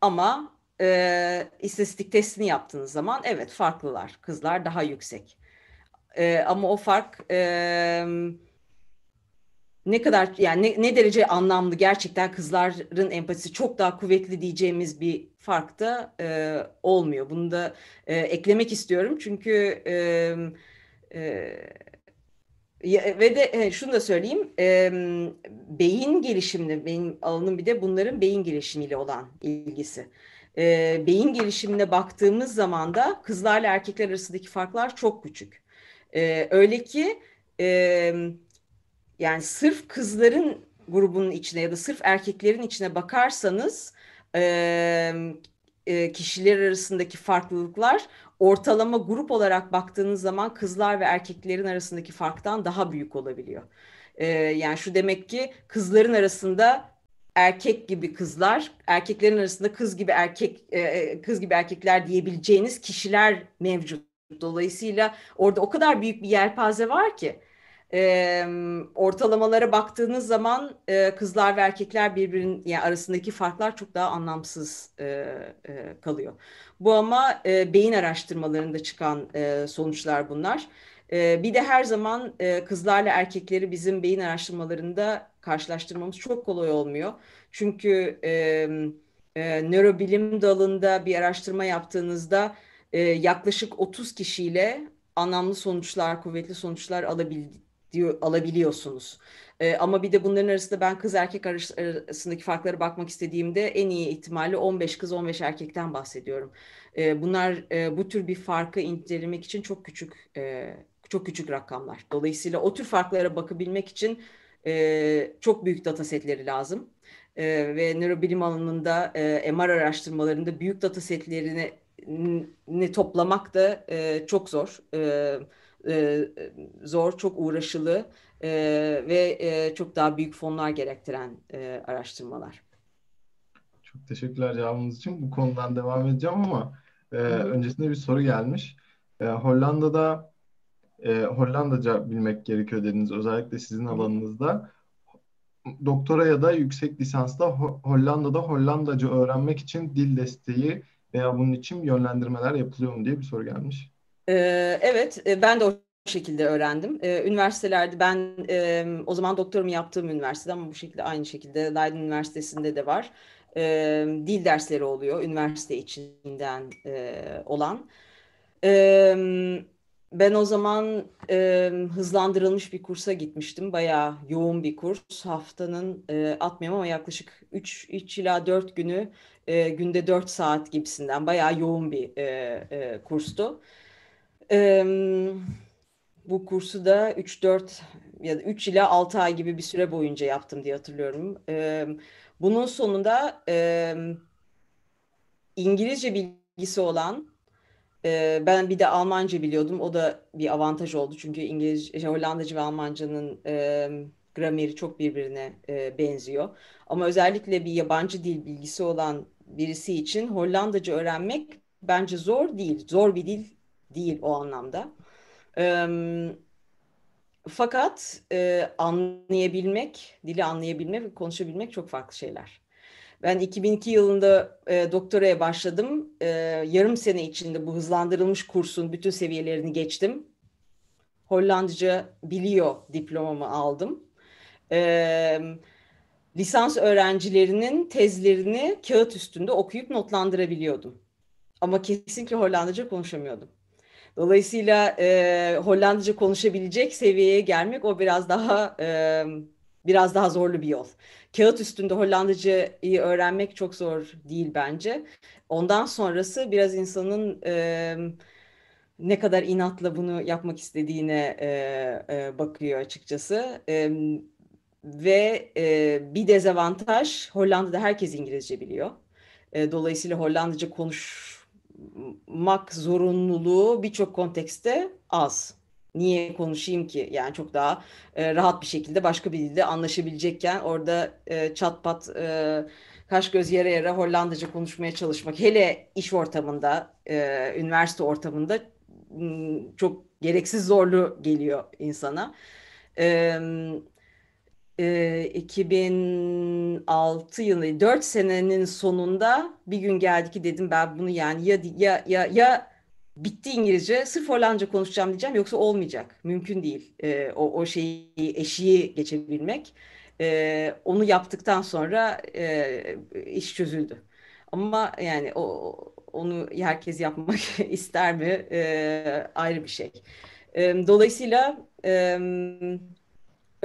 Ama e, istatistik testini yaptığınız zaman evet farklılar. Kızlar daha yüksek. E, ama o fark e, ne kadar yani ne, ne derece anlamlı gerçekten kızların empatisi çok daha kuvvetli diyeceğimiz bir fark da e, olmuyor. Bunu da e, eklemek istiyorum çünkü e, e, ve de e, şunu da söyleyeyim, e, beyin gelişimini, benim alanım bir de bunların beyin gelişimiyle olan ilgisi. E, beyin gelişimine baktığımız zaman da kızlarla erkekler arasındaki farklar çok küçük. E, öyle ki e, yani sırf kızların grubunun içine ya da sırf erkeklerin içine bakarsanız e, e, kişiler arasındaki farklılıklar ortalama grup olarak baktığınız zaman kızlar ve erkeklerin arasındaki farktan daha büyük olabiliyor. E, yani şu demek ki kızların arasında erkek gibi kızlar, erkeklerin arasında kız gibi erkek e, kız gibi erkekler diyebileceğiniz kişiler mevcut. Dolayısıyla orada o kadar büyük bir yelpaze var ki e, ortalamalara baktığınız zaman e, kızlar ve erkekler birbirinin yani arasındaki farklar çok daha anlamsız e, e, kalıyor. Bu ama e, beyin araştırmalarında çıkan e, sonuçlar bunlar. E, bir de her zaman e, kızlarla erkekleri bizim beyin araştırmalarında karşılaştırmamız çok kolay olmuyor. Çünkü e, e, nörobilim dalında bir araştırma yaptığınızda e, yaklaşık 30 kişiyle anlamlı sonuçlar, kuvvetli sonuçlar alabildiğiniz diyor, alabiliyorsunuz. E, ama bir de bunların arasında ben kız erkek arasındaki farklara bakmak istediğimde en iyi ihtimalle 15 kız 15 erkekten bahsediyorum. E, bunlar e, bu tür bir farkı incelemek için çok küçük e, çok küçük rakamlar. Dolayısıyla o tür farklara bakabilmek için e, çok büyük data setleri lazım. E, ve nörobilim alanında e, MR araştırmalarında büyük data setlerini ni toplamak da e, çok zor. E, e, zor, çok uğraşılı e, ve e, çok daha büyük fonlar gerektiren e, araştırmalar. Çok teşekkürler cevabınız için. Bu konudan devam edeceğim ama e, öncesinde bir soru gelmiş. E, Hollanda'da e, Hollandaca bilmek gerekiyor dediniz özellikle sizin alanınızda. Doktora ya da yüksek lisansta Hollanda'da Hollandaca öğrenmek için dil desteği veya bunun için yönlendirmeler yapılıyor mu diye bir soru gelmiş. Ee, evet, e, ben de o şekilde öğrendim. Ee, üniversitelerde ben e, o zaman doktorumu yaptığım üniversitede ama bu şekilde aynı şekilde Leiden Üniversitesi'nde de var. Dil dersleri oluyor üniversite içinden e, olan. ben o zaman hızlandırılmış bir kursa gitmiştim. Bayağı yoğun bir kurs. Haftanın e, atmıyorum ama yaklaşık 3, 3 ila 4 günü günde 4 saat gibisinden bayağı yoğun bir kurstu. Ee, bu kursu da 3-4 ya da 3 ila 6 ay gibi bir süre boyunca yaptım diye hatırlıyorum. Ee, bunun sonunda e, İngilizce bilgisi olan e, ben bir de Almanca biliyordum. O da bir avantaj oldu. Çünkü İngilizce, Hollandaca ve Almanca'nın e, grameri çok birbirine e, benziyor. Ama özellikle bir yabancı dil bilgisi olan birisi için Hollandaca öğrenmek bence zor değil. Zor bir dil değil o anlamda. E, fakat e, anlayabilmek, dili anlayabilmek ve konuşabilmek çok farklı şeyler. Ben 2002 yılında e, doktoraya başladım. E, yarım sene içinde bu hızlandırılmış kursun bütün seviyelerini geçtim. Hollandaca biliyor diplomamı aldım. E, lisans öğrencilerinin tezlerini kağıt üstünde okuyup notlandırabiliyordum. Ama kesinlikle Hollandaca konuşamıyordum. Dolayısıyla e, Hollandaca konuşabilecek seviyeye gelmek o biraz daha e, biraz daha zorlu bir yol. Kağıt üstünde Hollandacayı öğrenmek çok zor değil bence. Ondan sonrası biraz insanın e, ne kadar inatla bunu yapmak istediğine e, e, bakıyor açıkçası. E, ve e, bir dezavantaj Hollanda'da herkes İngilizce biliyor. E, dolayısıyla Hollandaca konuşmak zorunluluğu birçok kontekste az. Niye konuşayım ki? Yani çok daha e, rahat bir şekilde başka bir dilde anlaşabilecekken orada e, çat pat e, kaş göz yere yere Hollandaca konuşmaya çalışmak hele iş ortamında, e, üniversite ortamında çok gereksiz zorlu geliyor insana. E, 2006 yılı 4 senenin sonunda bir gün geldi ki dedim ben bunu yani ya ya ya ya bitti İngilizce sırf Hollandca konuşacağım diyeceğim yoksa olmayacak. Mümkün değil. E, o, o şeyi eşiği geçebilmek. E, onu yaptıktan sonra e, iş çözüldü. Ama yani o onu herkes yapmak ister mi e, ayrı bir şey. E, dolayısıyla e,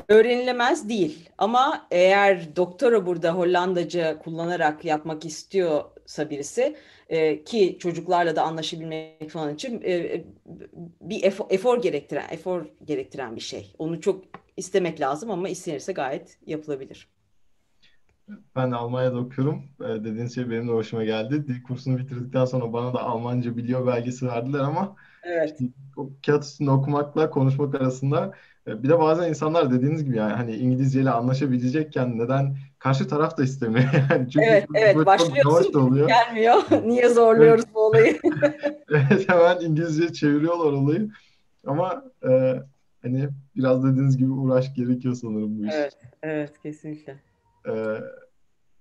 öğrenilemez değil. Ama eğer doktora burada Hollandaca kullanarak yapmak istiyorsa birisi e, ki çocuklarla da anlaşabilmek falan için e, bir efor, efor gerektiren efor gerektiren bir şey. Onu çok istemek lazım ama istenirse gayet yapılabilir. Ben de Almanya'da okuyorum. Ee, dediğiniz şey benim de hoşuma geldi. Dil kursunu bitirdikten sonra bana da Almanca biliyor belgesi verdiler ama evet. işte, kağıt üstünde okumakla konuşmak arasında e, bir de bazen insanlar dediğiniz gibi yani hani İngilizceyle anlaşabilecekken neden karşı taraf da istemiyor yani çünkü evet evet başlıyorsun da oluyor. gelmiyor niye zorluyoruz bu olayı evet hemen İngilizce çeviriyorlar olayı ama e, hani biraz dediğiniz gibi uğraş gerekiyor sanırım bu iş. Evet evet kesinlikle. E,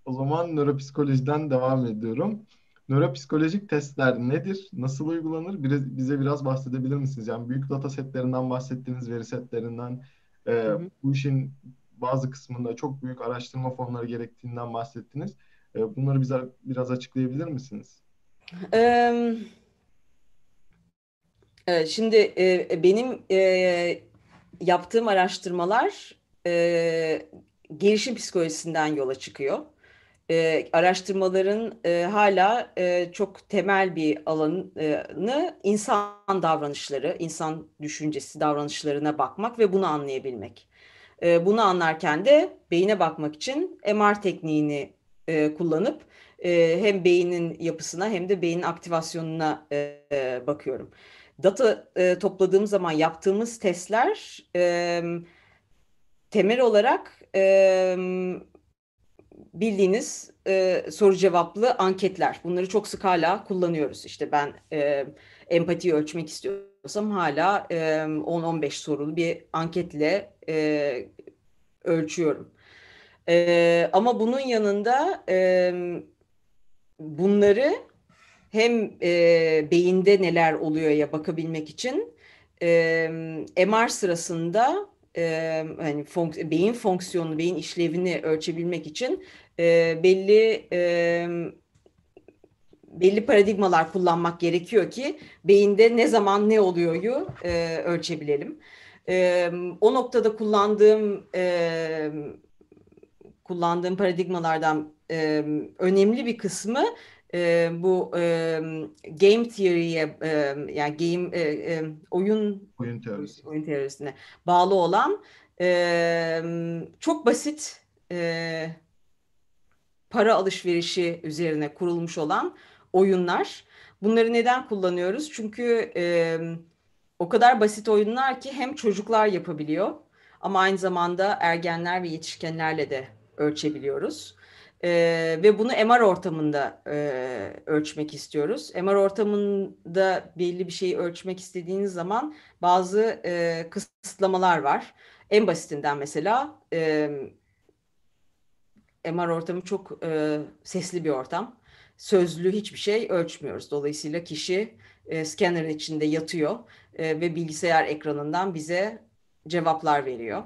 o zaman nöropsikolojiden devam ediyorum. Nöropsikolojik testler nedir? Nasıl uygulanır? Biraz, bize biraz bahsedebilir misiniz? Yani büyük data setlerinden bahsettiğiniz veri setlerinden e, hı hı. bu işin bazı kısmında çok büyük araştırma fonları gerektiğinden bahsettiniz. E, bunları bize biraz açıklayabilir misiniz? Evet, şimdi e, benim e, yaptığım araştırmalar e, gelişim psikolojisinden yola çıkıyor e, araştırmaların e, hala e, çok temel bir alanı insan davranışları, insan düşüncesi, davranışlarına bakmak ve bunu anlayabilmek. E, bunu anlarken de beyine bakmak için MR tekniğini e, kullanıp e, hem beynin yapısına hem de beynin aktivasyonuna e, e, bakıyorum. Data e, topladığım zaman yaptığımız testler e, temel olarak e, bildiğiniz e, soru cevaplı anketler. Bunları çok sık hala kullanıyoruz. İşte ben e, empatiyi ölçmek istiyorsam hala e, 10-15 sorulu bir anketle e, ölçüyorum. E, ama bunun yanında e, bunları hem e, beyinde neler oluyor ya bakabilmek için e, MR sırasında e, hani fonks- beyin fonksiyonunu, beyin işlevini ölçebilmek için e, belli e, belli paradigmalar kullanmak gerekiyor ki beyinde ne zaman ne oluyoryu e, ölçebilelim. E, o noktada kullandığım e, kullandığım paradigmalardan e, önemli bir kısmı e, bu e, game theory'ye e, yani game e, e, oyun oyun teorisi oyun teorisine bağlı olan e, çok basit e, para alışverişi üzerine kurulmuş olan oyunlar. Bunları neden kullanıyoruz? Çünkü e, o kadar basit oyunlar ki hem çocuklar yapabiliyor ama aynı zamanda ergenler ve yetişkinlerle de ölçebiliyoruz. E, ve bunu MR ortamında e, ölçmek istiyoruz. MR ortamında belli bir şeyi ölçmek istediğiniz zaman bazı e, kısıtlamalar var. En basitinden mesela e, MR ortamı çok e, sesli bir ortam. Sözlü hiçbir şey ölçmüyoruz. Dolayısıyla kişi e, scanner'ın içinde yatıyor e, ve bilgisayar ekranından bize cevaplar veriyor.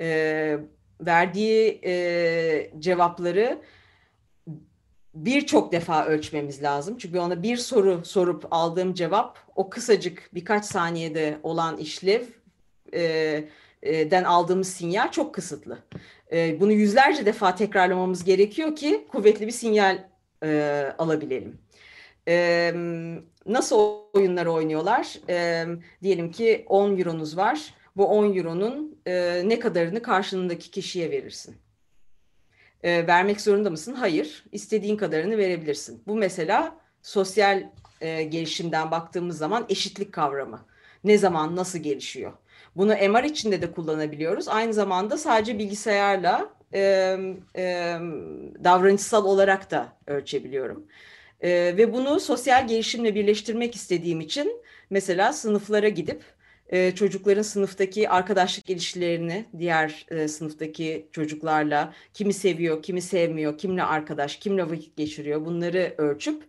E, verdiği e, cevapları birçok defa ölçmemiz lazım. Çünkü ona bir soru sorup aldığım cevap o kısacık birkaç saniyede olan işlev e, den aldığımız sinyal çok kısıtlı. E, bunu yüzlerce defa tekrarlamamız gerekiyor ki kuvvetli bir sinyal e, alabilelim. E, nasıl oyunlar oynuyorlar? E, diyelim ki 10 euronuz var. Bu 10 euronun e, ne kadarını karşılığındaki kişiye verirsin? E, vermek zorunda mısın? Hayır. İstediğin kadarını verebilirsin. Bu mesela sosyal e, gelişimden baktığımız zaman eşitlik kavramı. Ne zaman, nasıl gelişiyor? Bunu MR içinde de kullanabiliyoruz. Aynı zamanda sadece bilgisayarla e, e, davranışsal olarak da ölçebiliyorum. E, ve bunu sosyal gelişimle birleştirmek istediğim için mesela sınıflara gidip e, çocukların sınıftaki arkadaşlık ilişkilerini diğer e, sınıftaki çocuklarla kimi seviyor, kimi sevmiyor, kimle arkadaş, kimle vakit geçiriyor bunları ölçüp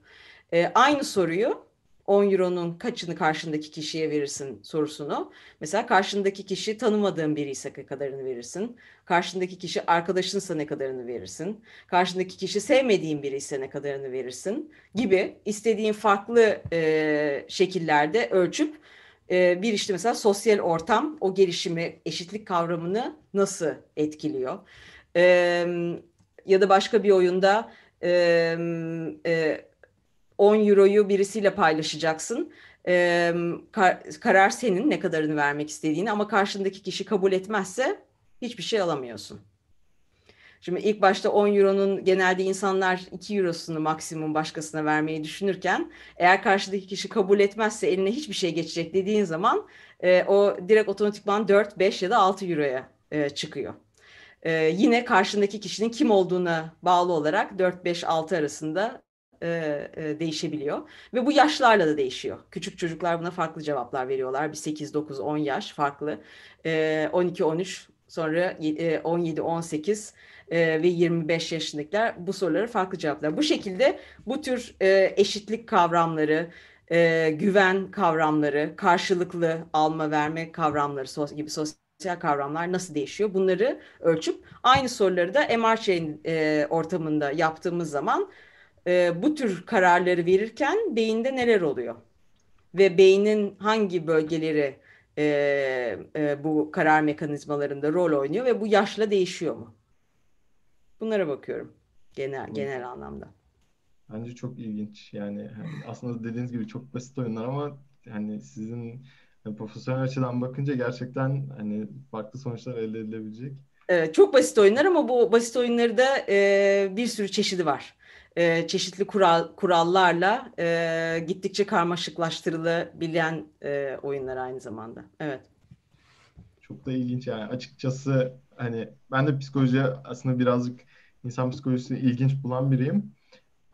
e, aynı soruyu 10 euronun kaçını karşındaki kişiye verirsin sorusunu. Mesela karşındaki kişi tanımadığın biri ise ne kadarını verirsin. Karşındaki kişi arkadaşınsa ne kadarını verirsin. Karşındaki kişi sevmediğin biri ise ne kadarını verirsin gibi istediğin farklı e, şekillerde ölçüp e, bir işte mesela sosyal ortam o gelişimi, eşitlik kavramını nasıl etkiliyor? E, ya da başka bir oyunda e, e, 10 euroyu birisiyle paylaşacaksın. E, kar, karar senin ne kadarını vermek istediğini ama karşındaki kişi kabul etmezse hiçbir şey alamıyorsun. Şimdi ilk başta 10 euronun genelde insanlar 2 eurosunu maksimum başkasına vermeyi düşünürken eğer karşıdaki kişi kabul etmezse eline hiçbir şey geçecek dediğin zaman e, o direkt otomatikman 4, 5 ya da 6 euroya e, çıkıyor. E, yine karşındaki kişinin kim olduğuna bağlı olarak 4, 5, 6 arasında e, e, değişebiliyor. Ve bu yaşlarla da değişiyor. Küçük çocuklar buna farklı cevaplar veriyorlar. Bir 8, 9, 10 yaş farklı. E, 12, 13 sonra e, 17, 18 e, ve 25 yaşındakiler bu soruları farklı cevaplar. Bu şekilde bu tür e, eşitlik kavramları, e, güven kavramları, karşılıklı alma verme kavramları gibi sosyal kavramlar nasıl değişiyor? Bunları ölçüp aynı soruları da MR chain e, ortamında yaptığımız zaman e, bu tür kararları verirken beyinde neler oluyor? Ve beynin hangi bölgeleri e, e, bu karar mekanizmalarında rol oynuyor ve bu yaşla değişiyor mu? Bunlara bakıyorum genel genel anlamda. Bence çok ilginç. Yani hani aslında dediğiniz gibi çok basit oyunlar ama hani sizin yani profesyonel açıdan bakınca gerçekten hani farklı sonuçlar elde edilebilecek. Evet, çok basit oyunlar ama bu basit oyunları da e, bir sürü çeşidi var. E, çeşitli kural kurallarla e, gittikçe karmaşıklaştırılabilen e, oyunlar aynı zamanda. Evet. Çok da ilginç yani açıkçası hani ben de psikoloji aslında birazcık insan psikolojisini ilginç bulan biriyim.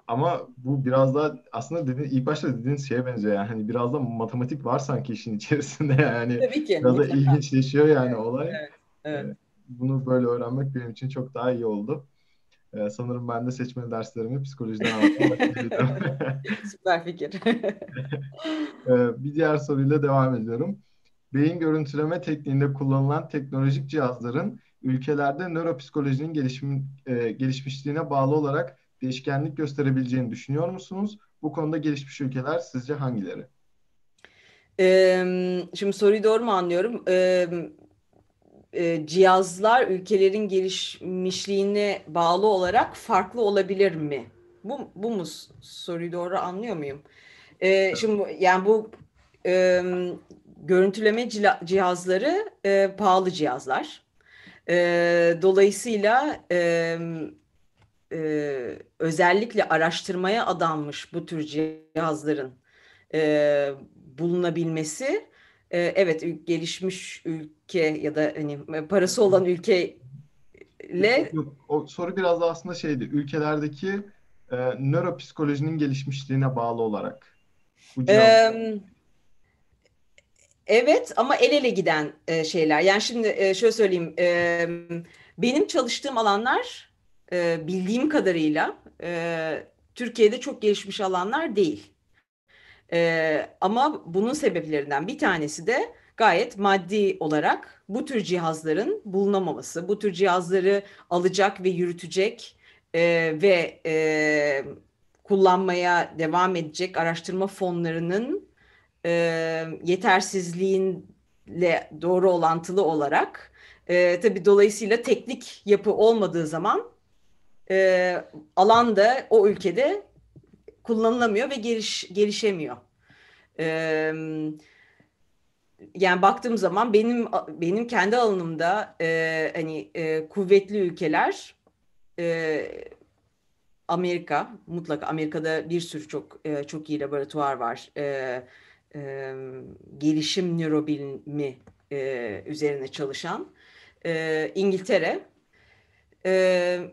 Ama bu biraz da aslında dediğin, ilk başta dediğiniz şeye benziyor yani hani biraz da matematik var sanki işin içerisinde yani. Tabii ki. Biraz da ilginçleşiyor yani olay. Evet, evet. Ee, bunu böyle öğrenmek benim için çok daha iyi oldu. Ee, sanırım ben de seçmeli derslerimi psikolojiden aldım. Süper fikir. ee, bir diğer soruyla devam ediyorum. Beyin görüntüleme tekniğinde kullanılan teknolojik cihazların ülkelerde nöropsikolojinin gelişim, e, gelişmişliğine bağlı olarak değişkenlik gösterebileceğini düşünüyor musunuz? Bu konuda gelişmiş ülkeler sizce hangileri? Ee, şimdi soruyu doğru mu anlıyorum? Ee, e, cihazlar ülkelerin gelişmişliğine bağlı olarak farklı olabilir mi? Bu, bu mu soruyu doğru anlıyor muyum? Ee, şimdi yani bu e, görüntüleme cihazları e, pahalı cihazlar. E, dolayısıyla e, e, özellikle araştırmaya adanmış bu tür cihazların e, bulunabilmesi e, evet gelişmiş ülke ya da hani parası olan ülkeyle Yok, o soru biraz da aslında şeydi ülkelerdeki e, nöropsikolojinin gelişmişliğine bağlı olarak. E, Evet ama el ele giden e, şeyler. Yani şimdi e, şöyle söyleyeyim. E, benim çalıştığım alanlar e, bildiğim kadarıyla e, Türkiye'de çok gelişmiş alanlar değil. E, ama bunun sebeplerinden bir tanesi de gayet maddi olarak bu tür cihazların bulunamaması, bu tür cihazları alacak ve yürütecek e, ve e, kullanmaya devam edecek araştırma fonlarının e, yetersizliğinle doğru orantılı olarak e, tabii dolayısıyla teknik yapı olmadığı zaman e, alanda o ülkede kullanılamıyor ve geliş, gelişemiyor. E, yani baktığım zaman benim benim kendi alanımda e, hani e, kuvvetli ülkeler e, Amerika mutlaka Amerika'da bir sürü çok e, çok iyi laboratuvar var. E, e, gelişim nörobilimi e, üzerine çalışan. E, İngiltere e,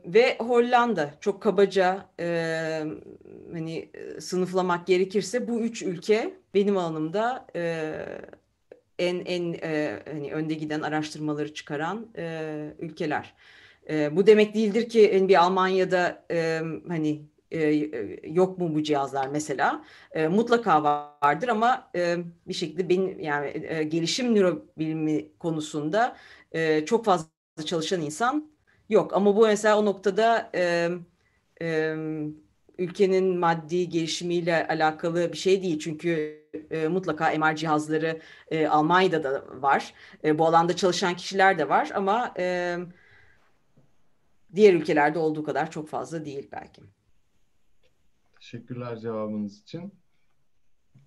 ve Hollanda çok kabaca e, hani sınıflamak gerekirse bu üç ülke benim alanımda e, en en e, hani önde giden araştırmaları çıkaran e, ülkeler. E, bu demek değildir ki hani bir Almanya'da e, hani e, yok mu bu cihazlar mesela? E, mutlaka vardır ama e, bir şekilde benim yani e, gelişim nörobilimi konusunda e, çok fazla çalışan insan yok. Ama bu mesela o noktada e, e, ülkenin maddi gelişimiyle alakalı bir şey değil. Çünkü e, mutlaka MR cihazları e, Almanya'da da var. E, bu alanda çalışan kişiler de var ama e, diğer ülkelerde olduğu kadar çok fazla değil belki. Teşekkürler cevabınız için.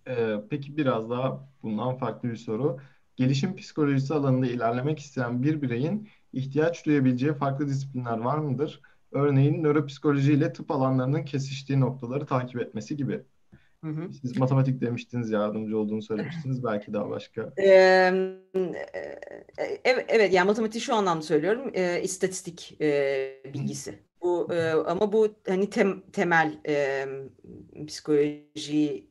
Ee, peki biraz daha bundan farklı bir soru. Gelişim psikolojisi alanında ilerlemek isteyen bir bireyin ihtiyaç duyabileceği farklı disiplinler var mıdır? Örneğin nöropsikoloji ile tıp alanlarının kesiştiği noktaları takip etmesi gibi. Hı hı. Siz matematik demiştiniz, yardımcı olduğunu söylemiştiniz. Belki daha başka. Ee, evet, evet, yani matematik şu anlamda söylüyorum. E, istatistik e, bilgisi. Bu e, ama bu hani tem, temel e, psikoloji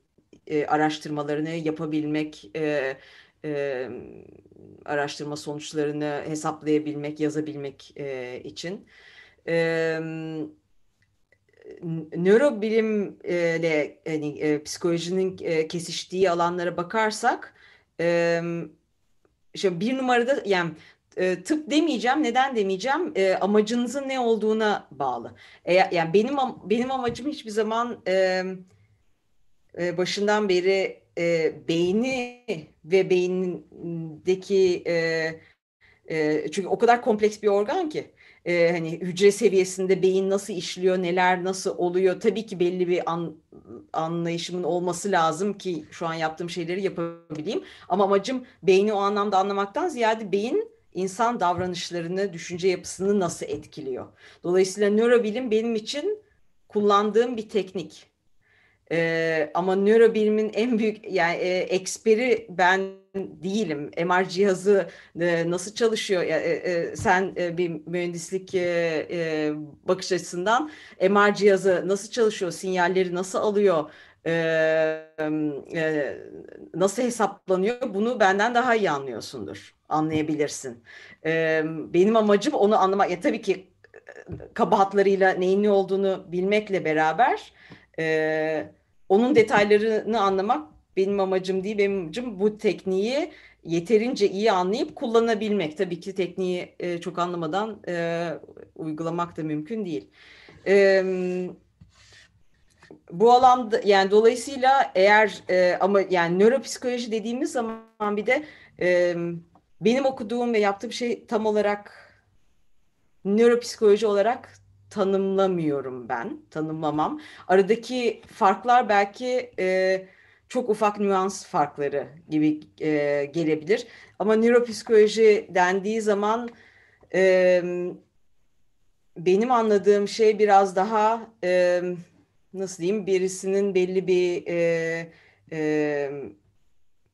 e, araştırmalarını yapabilmek, e, e, araştırma sonuçlarını hesaplayabilmek, yazabilmek e, için. E, nörobilimle hani, e, psikolojinin e, kesiştiği alanlara bakarsak e, işte bir numarada yani tıp demeyeceğim. Neden demeyeceğim? E, amacınızın ne olduğuna bağlı. E, yani benim benim amacım hiçbir zaman e, e, başından beri e, beyni ve beynindeki e, e, çünkü o kadar kompleks bir organ ki e, hani hücre seviyesinde beyin nasıl işliyor, neler nasıl oluyor. Tabii ki belli bir an, anlayışımın olması lazım ki şu an yaptığım şeyleri yapabileyim. Ama amacım beyni o anlamda anlamaktan ziyade beyin insan davranışlarını, düşünce yapısını nasıl etkiliyor. Dolayısıyla nörobilim benim için kullandığım bir teknik. Ee, ama nörobilimin en büyük yani e, eksperi ben değilim. MR cihazı e, nasıl çalışıyor? E, e, sen e, bir mühendislik e, e, bakış açısından MR cihazı nasıl çalışıyor? Sinyalleri nasıl alıyor? E, e, nasıl hesaplanıyor? Bunu benden daha iyi anlıyorsundur. Anlayabilirsin. E, benim amacım onu anlamak. Ya tabii ki e, kabahatlarıyla neyin ne olduğunu bilmekle beraber e, onun detaylarını anlamak benim amacım değil. Benim amacım bu tekniği yeterince iyi anlayıp kullanabilmek. Tabii ki tekniği e, çok anlamadan e, uygulamak da mümkün değil. E, bu alanda yani dolayısıyla eğer e, ama yani nöropsikoloji dediğimiz zaman bir de e, benim okuduğum ve yaptığım şey tam olarak nöropsikoloji olarak tanımlamıyorum ben, tanımlamam. Aradaki farklar belki e, çok ufak nüans farkları gibi e, gelebilir. Ama nöropsikoloji dendiği zaman e, benim anladığım şey biraz daha e, nasıl diyeyim birisinin belli bir e, e,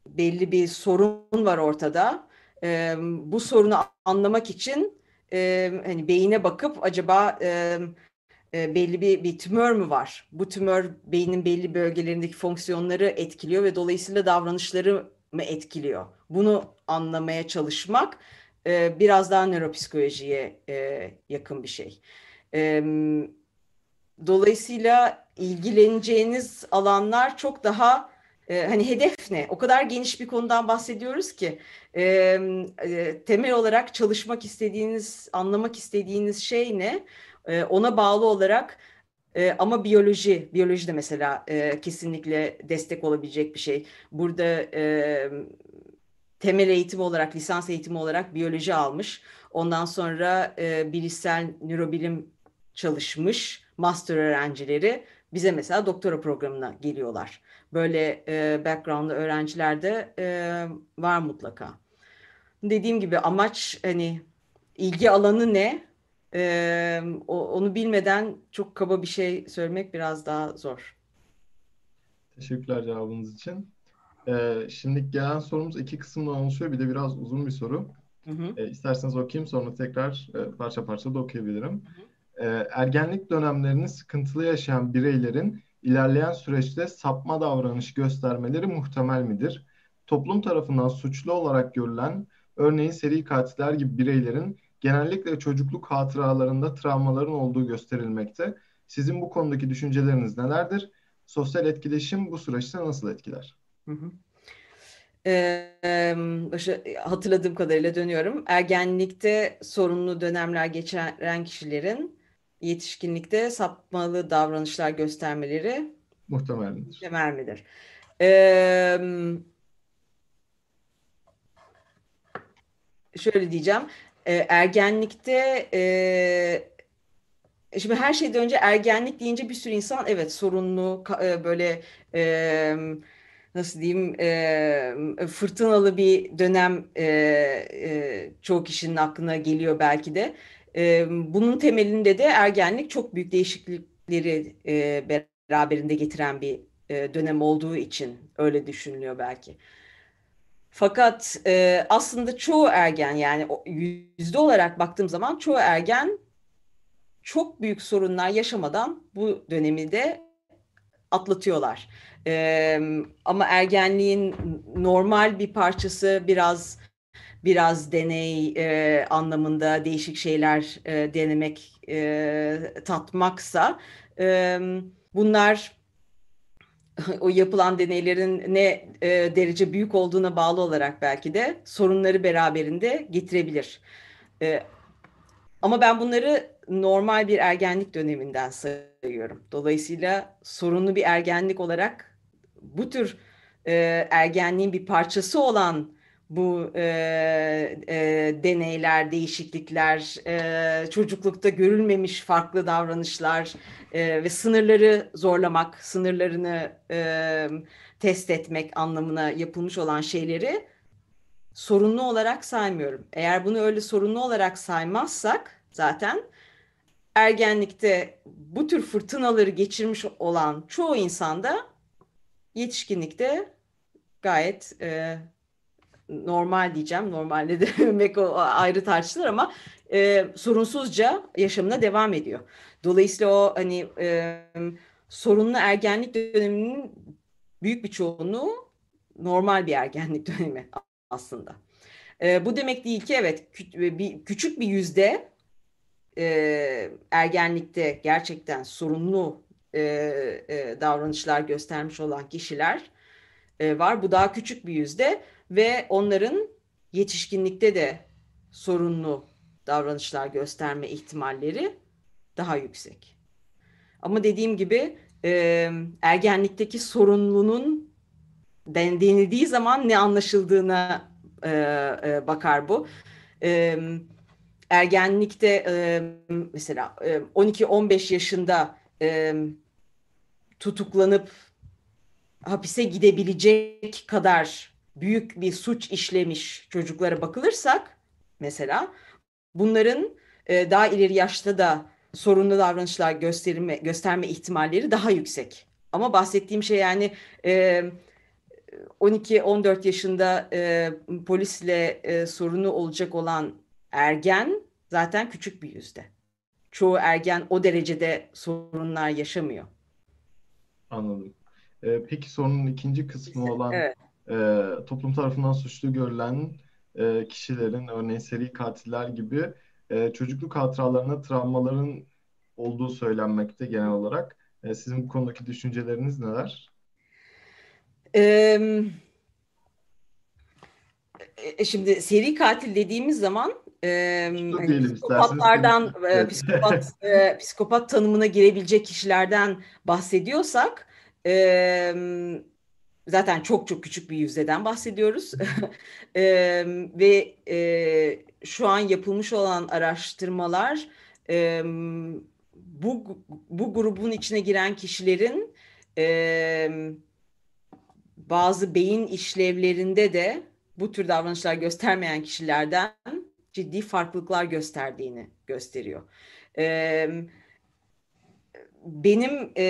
belli bir sorun var ortada. E, bu sorunu anlamak için e, hani beyine bakıp acaba e, e, belli bir, bir tümör mü var? Bu tümör beynin belli bölgelerindeki fonksiyonları etkiliyor ve dolayısıyla davranışları mı etkiliyor? Bunu anlamaya çalışmak e, biraz daha nöropsikolojiye e, yakın bir şey. E, dolayısıyla ilgileneceğiniz alanlar çok daha e, hani hedef ne? O kadar geniş bir konudan bahsediyoruz ki e, e, temel olarak çalışmak istediğiniz, anlamak istediğiniz şey ne? E, ona bağlı olarak e, ama biyoloji, biyoloji de mesela e, kesinlikle destek olabilecek bir şey. Burada e, temel eğitim olarak, lisans eğitimi olarak biyoloji almış. Ondan sonra e, bilişsel nörobilim çalışmış master öğrencileri bize mesela doktora programına geliyorlar. Böyle e, background'lı öğrenciler de e, var mutlaka. Dediğim gibi amaç hani ilgi alanı ne? E, onu bilmeden çok kaba bir şey söylemek biraz daha zor. Teşekkürler cevabınız için. Ee, şimdi gelen sorumuz iki kısımdan oluşuyor. Bir de biraz uzun bir soru. Hı hı. Ee, isterseniz okuyayım sonra tekrar e, parça parça da okuyabilirim. Hı hı. Ee, ergenlik dönemlerini sıkıntılı yaşayan bireylerin ilerleyen süreçte sapma davranış göstermeleri muhtemel midir? Toplum tarafından suçlu olarak görülen, örneğin seri katiller gibi bireylerin genellikle çocukluk hatıralarında travmaların olduğu gösterilmekte. Sizin bu konudaki düşünceleriniz nelerdir? Sosyal etkileşim bu süreçte nasıl etkiler? Hı hı. Ee, hatırladığım kadarıyla dönüyorum. Ergenlikte sorunlu dönemler geçiren kişilerin yetişkinlikte sapmalı davranışlar göstermeleri muhtemel midir? Muhtemel midir? Ee, şöyle diyeceğim. E, ergenlikte e, şimdi her şeyden önce ergenlik deyince bir sürü insan evet sorunlu e, böyle e, nasıl diyeyim e, fırtınalı bir dönem e, e, çoğu kişinin aklına geliyor belki de. Bunun temelinde de ergenlik çok büyük değişiklikleri beraberinde getiren bir dönem olduğu için öyle düşünülüyor belki. Fakat aslında çoğu ergen yani yüzde olarak baktığım zaman çoğu ergen çok büyük sorunlar yaşamadan bu dönemi de atlatıyorlar. Ama ergenliğin normal bir parçası biraz biraz deney e, anlamında değişik şeyler e, denemek, e, tatmaksa e, bunlar o yapılan deneylerin ne e, derece büyük olduğuna bağlı olarak belki de sorunları beraberinde getirebilir. E, ama ben bunları normal bir ergenlik döneminden sayıyorum. Dolayısıyla sorunlu bir ergenlik olarak bu tür e, ergenliğin bir parçası olan bu e, e, deneyler, değişiklikler, e, çocuklukta görülmemiş farklı davranışlar e, ve sınırları zorlamak, sınırlarını e, test etmek anlamına yapılmış olan şeyleri sorunlu olarak saymıyorum. Eğer bunu öyle sorunlu olarak saymazsak zaten ergenlikte bu tür fırtınaları geçirmiş olan çoğu insanda yetişkinlikte gayet e, normal diyeceğim. Normalde de demek o ayrı tartışılır ama e, sorunsuzca yaşamına devam ediyor. Dolayısıyla o hani e, sorunlu ergenlik döneminin büyük bir çoğunluğu normal bir ergenlik dönemi aslında. E, bu demek değil ki evet kü- bir, küçük bir yüzde e, ergenlikte gerçekten sorunlu e, e, davranışlar göstermiş olan kişiler e, var. Bu daha küçük bir yüzde ve onların yetişkinlikte de sorunlu davranışlar gösterme ihtimalleri daha yüksek. Ama dediğim gibi ergenlikteki sorunlunun denildiği zaman ne anlaşıldığına bakar bu. Ergenlikte mesela e, 12-15 yaşında tutuklanıp hapise gidebilecek kadar büyük bir suç işlemiş çocuklara bakılırsak mesela bunların e, daha ileri yaşta da sorunlu davranışlar gösterme, gösterme ihtimalleri daha yüksek. Ama bahsettiğim şey yani e, 12-14 yaşında e, polisle e, sorunu olacak olan ergen zaten küçük bir yüzde. Çoğu ergen o derecede sorunlar yaşamıyor. Anladım. Ee, peki sorunun ikinci kısmı olan evet. E, toplum tarafından suçlu görülen e, kişilerin örneğin seri katiller gibi e, çocukluk hatıralarına travmaların olduğu söylenmekte genel olarak. E, sizin bu konudaki düşünceleriniz neler? Ee, şimdi seri katil dediğimiz zaman e, psikopatlardan, e, psikopat, e, psikopat tanımına girebilecek kişilerden bahsediyorsak e, zaten çok çok küçük bir yüzdeden bahsediyoruz. e, ve e, şu an yapılmış olan araştırmalar e, bu bu grubun içine giren kişilerin e, bazı beyin işlevlerinde de bu tür davranışlar göstermeyen kişilerden ciddi farklılıklar gösterdiğini gösteriyor. Evet benim e,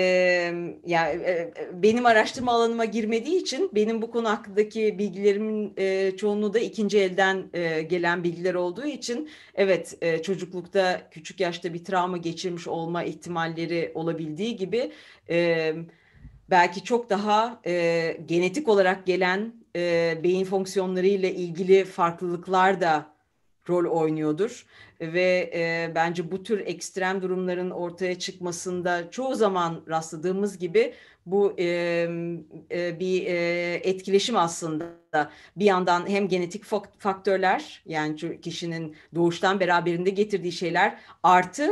yani e, benim araştırma alanıma girmediği için benim bu konu hakkındaki bilgilerimin e, çoğunluğu da ikinci elden e, gelen bilgiler olduğu için evet e, çocuklukta küçük yaşta bir travma geçirmiş olma ihtimalleri olabildiği gibi e, belki çok daha e, genetik olarak gelen e, beyin fonksiyonları ile ilgili farklılıklar da rol oynuyordur ve e, bence bu tür ekstrem durumların ortaya çıkmasında çoğu zaman rastladığımız gibi bu e, e, bir e, etkileşim aslında bir yandan hem genetik faktörler yani kişinin doğuştan beraberinde getirdiği şeyler artı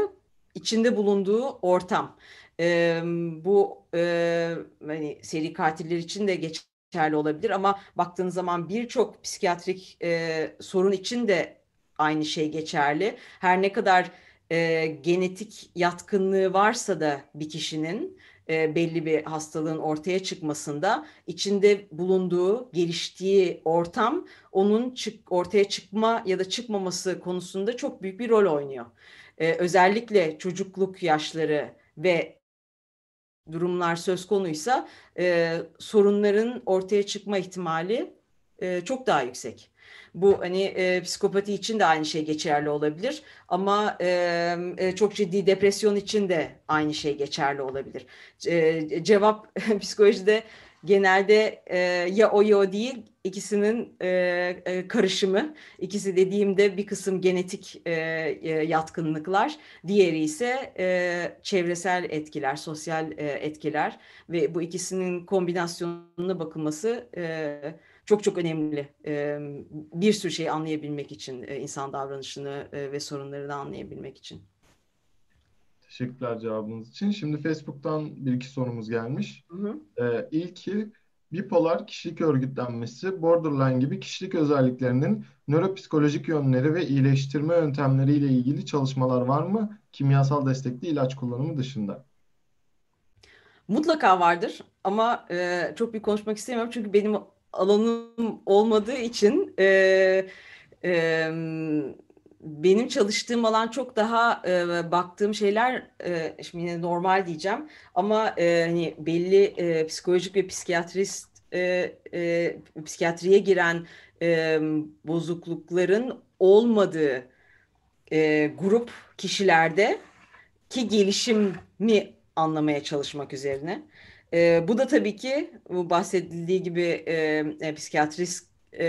içinde bulunduğu ortam. E, bu e, hani seri katiller için de geçerli olabilir ama baktığınız zaman birçok psikiyatrik e, sorun için de aynı şey geçerli. Her ne kadar e, genetik yatkınlığı varsa da bir kişinin e, belli bir hastalığın ortaya çıkmasında içinde bulunduğu, geliştiği ortam onun çık, ortaya çıkma ya da çıkmaması konusunda çok büyük bir rol oynuyor. E, özellikle çocukluk yaşları ve durumlar söz konuysa e, sorunların ortaya çıkma ihtimali e, çok daha yüksek. Bu hani e, psikopati için de aynı şey geçerli olabilir ama e, e, çok ciddi depresyon için de aynı şey geçerli olabilir. E, cevap psikolojide genelde e, ya o ya o değil ikisinin e, e, karışımı. İkisi dediğimde bir kısım genetik e, e, yatkınlıklar, diğeri ise e, çevresel etkiler, sosyal e, etkiler ve bu ikisinin kombinasyonuna bakılması e, çok çok önemli. bir sürü şey anlayabilmek için, insan davranışını ve sorunları anlayabilmek için. Teşekkürler cevabınız için. Şimdi Facebook'tan bir iki sorumuz gelmiş. Hı hı. Ee, ilki bipolar kişilik örgütlenmesi, borderline gibi kişilik özelliklerinin nöropsikolojik yönleri ve iyileştirme yöntemleriyle ilgili çalışmalar var mı? Kimyasal destekli ilaç kullanımı dışında. Mutlaka vardır ama e, çok bir konuşmak istemiyorum çünkü benim alanım olmadığı için e, e, benim çalıştığım alan çok daha e, baktığım şeyler e, şimdi yine normal diyeceğim ama e, hani belli e, psikolojik ve psikiyatrist e, e, psikiyatriye giren e, bozuklukların olmadığı e, grup kişilerde ki gelişimi anlamaya çalışmak üzerine. E, bu da tabii ki bu bahsedildiği gibi e, e, psikiyatrist e,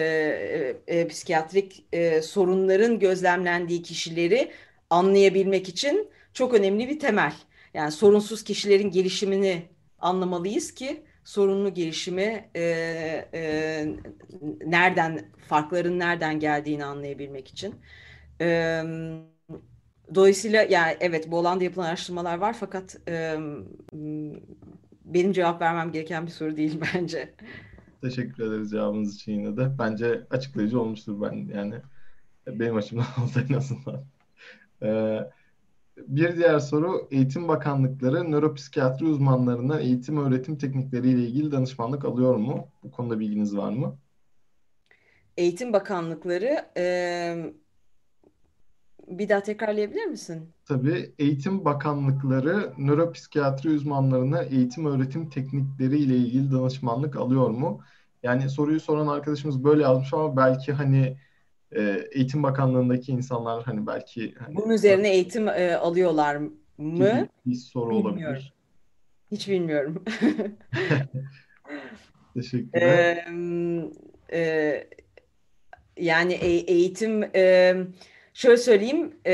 e, psikiyatrik e, sorunların gözlemlendiği kişileri anlayabilmek için çok önemli bir temel. Yani sorunsuz kişilerin gelişimini anlamalıyız ki sorunlu gelişimi e, e, nereden farkların nereden geldiğini anlayabilmek için. E, dolayısıyla yani evet bu alanda yapılan araştırmalar var fakat e, benim cevap vermem gereken bir soru değil bence. Teşekkür ederiz cevabınız için yine de. Bence açıklayıcı olmuştur ben yani. Benim açımdan olsa en azından. Ee, bir diğer soru Eğitim Bakanlıkları nöropsikiyatri uzmanlarına eğitim öğretim teknikleriyle ilgili danışmanlık alıyor mu? Bu konuda bilginiz var mı? Eğitim Bakanlıkları e, bir daha tekrarlayabilir misin? Tabii Eğitim Bakanlıkları nöropsikiyatri uzmanlarına eğitim öğretim teknikleri ile ilgili danışmanlık alıyor mu? Yani soruyu soran arkadaşımız böyle yazmış ama belki hani e, Eğitim Bakanlığındaki insanlar hani belki hani, bunun üzerine eğitim e, alıyorlar mı? Bir soru Bilmiyorum. olabilir. Hiç bilmiyorum. Teşekkürler. Ee, e, yani e, eğitim e, şöyle söyleyeyim e,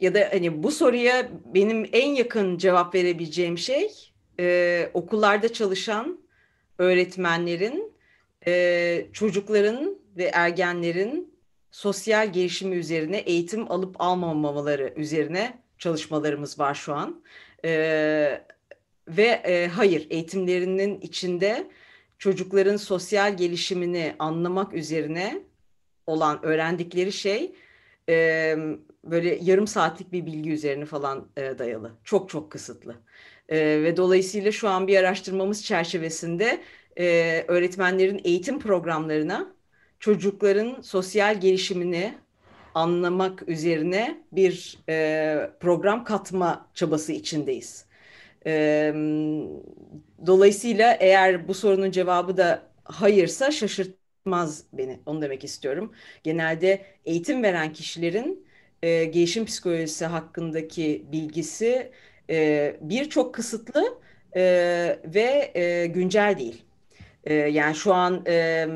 ya da hani bu soruya benim en yakın cevap verebileceğim şey e, okullarda çalışan öğretmenlerin e, çocukların ve ergenlerin sosyal gelişimi üzerine eğitim alıp almamaları üzerine çalışmalarımız var şu an. E, ve e, hayır eğitimlerinin içinde çocukların sosyal gelişimini anlamak üzerine olan öğrendikleri şey e, böyle yarım saatlik bir bilgi üzerine falan e, dayalı. Çok çok kısıtlı. E, ve dolayısıyla şu an bir araştırmamız çerçevesinde e, öğretmenlerin eğitim programlarına çocukların sosyal gelişimini anlamak üzerine bir e, program katma çabası içindeyiz. E, dolayısıyla eğer bu sorunun cevabı da hayırsa şaşırtmaz beni. Onu demek istiyorum. Genelde eğitim veren kişilerin e, gelişim psikolojisi hakkındaki bilgisi e, bir çok kısıtlı e, ve e, güncel değil. E, yani şu an e,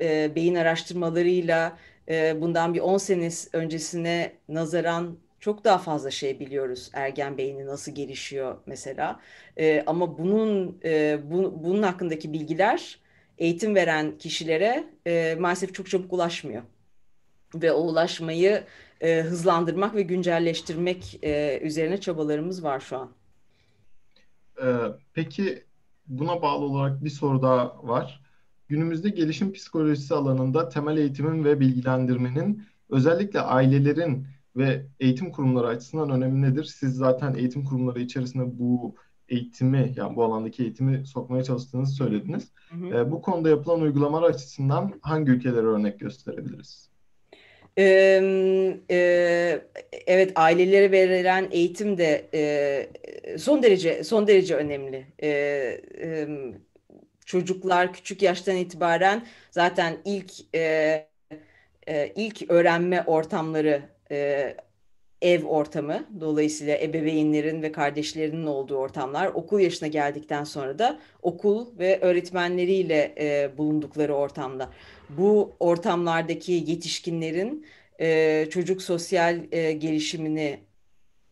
e, beyin araştırmalarıyla e, bundan bir 10 sene öncesine nazaran çok daha fazla şey biliyoruz. Ergen beyni nasıl gelişiyor mesela. E, ama bunun e, bu, bunun hakkındaki bilgiler eğitim veren kişilere e, maalesef çok çabuk ulaşmıyor. Ve o ulaşmayı e, hızlandırmak ve güncelleştirmek e, üzerine çabalarımız var şu an. Ee, peki buna bağlı olarak bir soru daha var. Günümüzde gelişim psikolojisi alanında temel eğitimin ve bilgilendirmenin özellikle ailelerin ve eğitim kurumları açısından önemi nedir? Siz zaten eğitim kurumları içerisinde bu eğitimi yani bu alandaki eğitimi sokmaya çalıştığınızı söylediniz. Hı hı. E, bu konuda yapılan uygulamalar açısından hangi ülkelere örnek gösterebiliriz? Ee, e, evet ailelere verilen eğitim de e, son derece son derece önemli. E, e, çocuklar küçük yaştan itibaren zaten ilk e, e, ilk öğrenme ortamları e, ev ortamı dolayısıyla ebeveynlerin ve kardeşlerinin olduğu ortamlar okul yaşına geldikten sonra da okul ve öğretmenleriyle e, bulundukları ortamda bu ortamlardaki yetişkinlerin e, çocuk sosyal e, gelişimini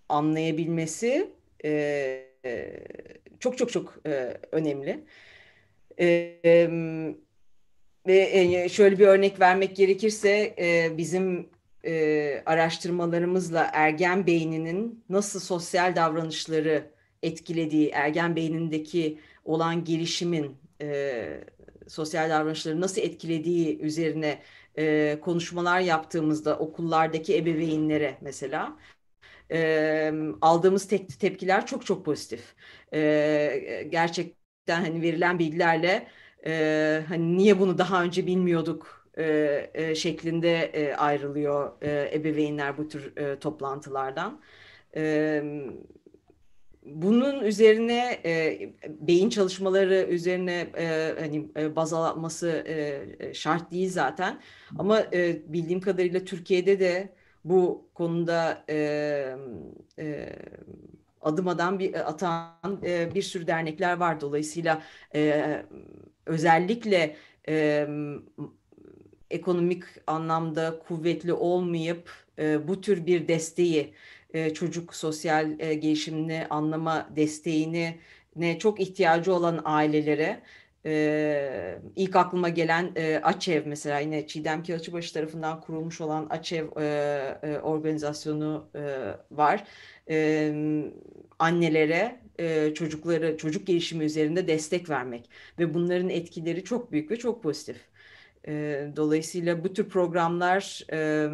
anlayabilmesi e, çok çok çok e, önemli. E, e, ve şöyle bir örnek vermek gerekirse e, bizim e, araştırmalarımızla ergen beyninin nasıl sosyal davranışları etkilediği, ergen beynindeki olan gelişimin e, sosyal davranışları nasıl etkilediği üzerine e, konuşmalar yaptığımızda okullardaki ebeveynlere mesela e, aldığımız te tepkiler çok çok pozitif. E, gerçekten hani verilen bilgilerle e, hani niye bunu daha önce bilmiyorduk e, e, şeklinde e, ayrılıyor ebeveynler bu tür toplantılardan. Bunun üzerine beyin çalışmaları üzerine hani e, baz alması şart değil zaten. Ama bildiğim kadarıyla Türkiye'de de bu konuda e, adım bir atan bir sürü dernekler var. Dolayısıyla özellikle ekonomik anlamda kuvvetli olmayıp e, bu tür bir desteği e, çocuk sosyal e, gelişimini anlama desteğini ne çok ihtiyacı olan ailelere e, ilk aklıma gelen e, AÇEV mesela yine Çiğdem Kağıtçıbaşı tarafından kurulmuş olan AÇEV e, e, organizasyonu e, var. E, annelere e, çocukları çocuk gelişimi üzerinde destek vermek ve bunların etkileri çok büyük ve çok pozitif. E, dolayısıyla bu tür programlar e,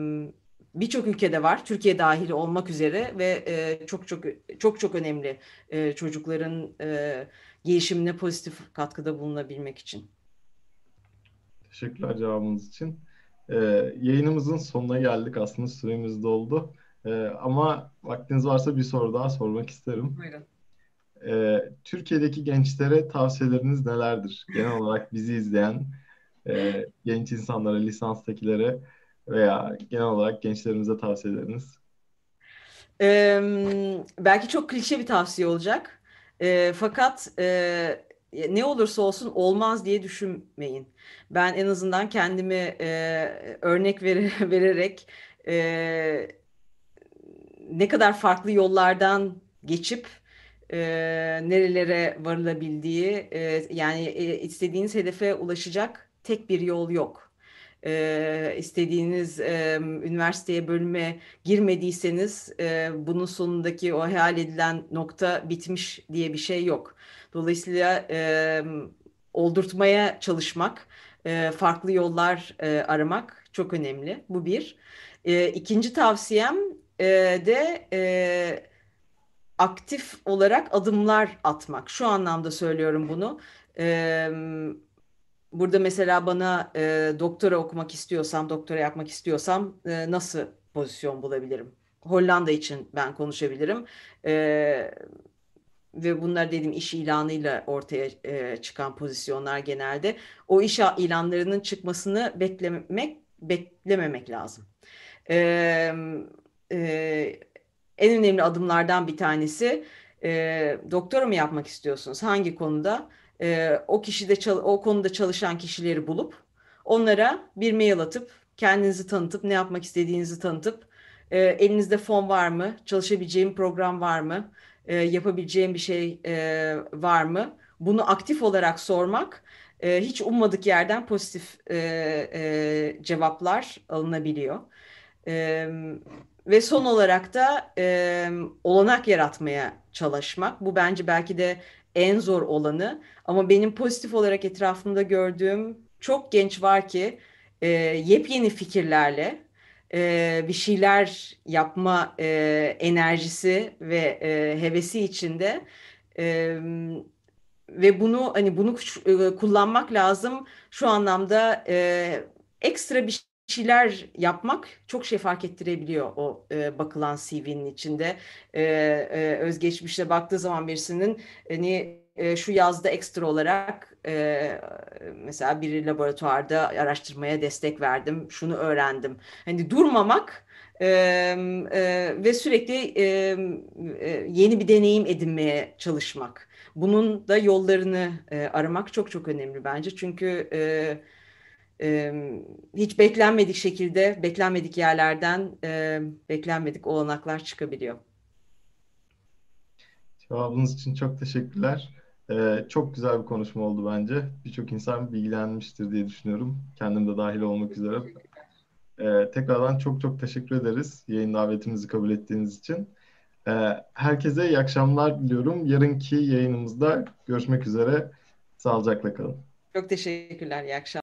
birçok ülkede var, Türkiye dahil olmak üzere ve e, çok çok çok çok önemli e, çocukların e, gelişimine pozitif katkıda bulunabilmek için. Teşekkürler cevabınız için. Ee, yayınımızın sonuna geldik aslında süremiz doldu. Ee, ama vaktiniz varsa bir soru daha sormak isterim. Buyurun. Ee, Türkiye'deki gençlere tavsiyeleriniz nelerdir? Genel olarak bizi izleyen e, genç insanlara, lisanstakilere veya genel olarak gençlerimize tavsiyeleriniz? Ee, belki çok klişe bir tavsiye olacak. E, fakat e, ne olursa olsun olmaz diye düşünmeyin. Ben en azından kendimi e, örnek ver vererek e, ne kadar farklı yollardan geçip e, nerelere varılabildiği e, yani e, istediğiniz hedefe ulaşacak tek bir yol yok e, istediğiniz e, üniversiteye bölüme girmediyseniz e, bunun sonundaki o hayal edilen nokta bitmiş diye bir şey yok. Dolayısıyla e, oldurtmaya çalışmak, e, farklı yollar e, aramak çok önemli. Bu bir. E, ikinci tavsiyem e, de e, aktif olarak adımlar atmak. Şu anlamda söylüyorum bunu. E, burada mesela bana e, doktora okumak istiyorsam, doktora yapmak istiyorsam e, nasıl pozisyon bulabilirim? Hollanda için ben konuşabilirim. E, ve bunlar dedim iş ilanıyla ortaya e, çıkan pozisyonlar genelde. O iş ilanlarının çıkmasını beklemek beklememek lazım. E, e, en önemli adımlardan bir tanesi e, doktora mı yapmak istiyorsunuz? Hangi konuda? E, o kişide o konuda çalışan kişileri bulup onlara bir mail atıp kendinizi tanıtıp ne yapmak istediğinizi tanıtıp e, elinizde fon var mı? Çalışabileceğim program var mı? E, yapabileceğim bir şey e, var mı? Bunu aktif olarak sormak e, hiç ummadık yerden pozitif e, e, cevaplar alınabiliyor. E, ve son olarak da e, olanak yaratmaya çalışmak. Bu bence belki de en zor olanı. Ama benim pozitif olarak etrafımda gördüğüm çok genç var ki e, yepyeni fikirlerle e, bir şeyler yapma e, enerjisi ve e, hevesi içinde e, ve bunu hani bunu e, kullanmak lazım şu anlamda e, ekstra bir şeyler yapmak çok şey fark ettirebiliyor o e, bakılan CV'nin içinde. E, e, özgeçmişte baktığı zaman birisinin hani e, şu yazda ekstra olarak e, mesela bir laboratuvarda araştırmaya destek verdim, şunu öğrendim. Hani durmamak e, e, ve sürekli e, e, yeni bir deneyim edinmeye çalışmak. Bunun da yollarını e, aramak çok çok önemli bence. Çünkü e, e, hiç beklenmedik şekilde, beklenmedik yerlerden e, beklenmedik olanaklar çıkabiliyor. Cevabınız için çok teşekkürler. Ee, çok güzel bir konuşma oldu bence. Birçok insan bilgilenmiştir diye düşünüyorum. Kendim de dahil olmak üzere. Ee, tekrardan çok çok teşekkür ederiz yayın davetimizi kabul ettiğiniz için. Ee, herkese iyi akşamlar diliyorum. Yarınki yayınımızda görüşmek üzere. Sağlıcakla kalın. Çok teşekkürler. İyi akşamlar.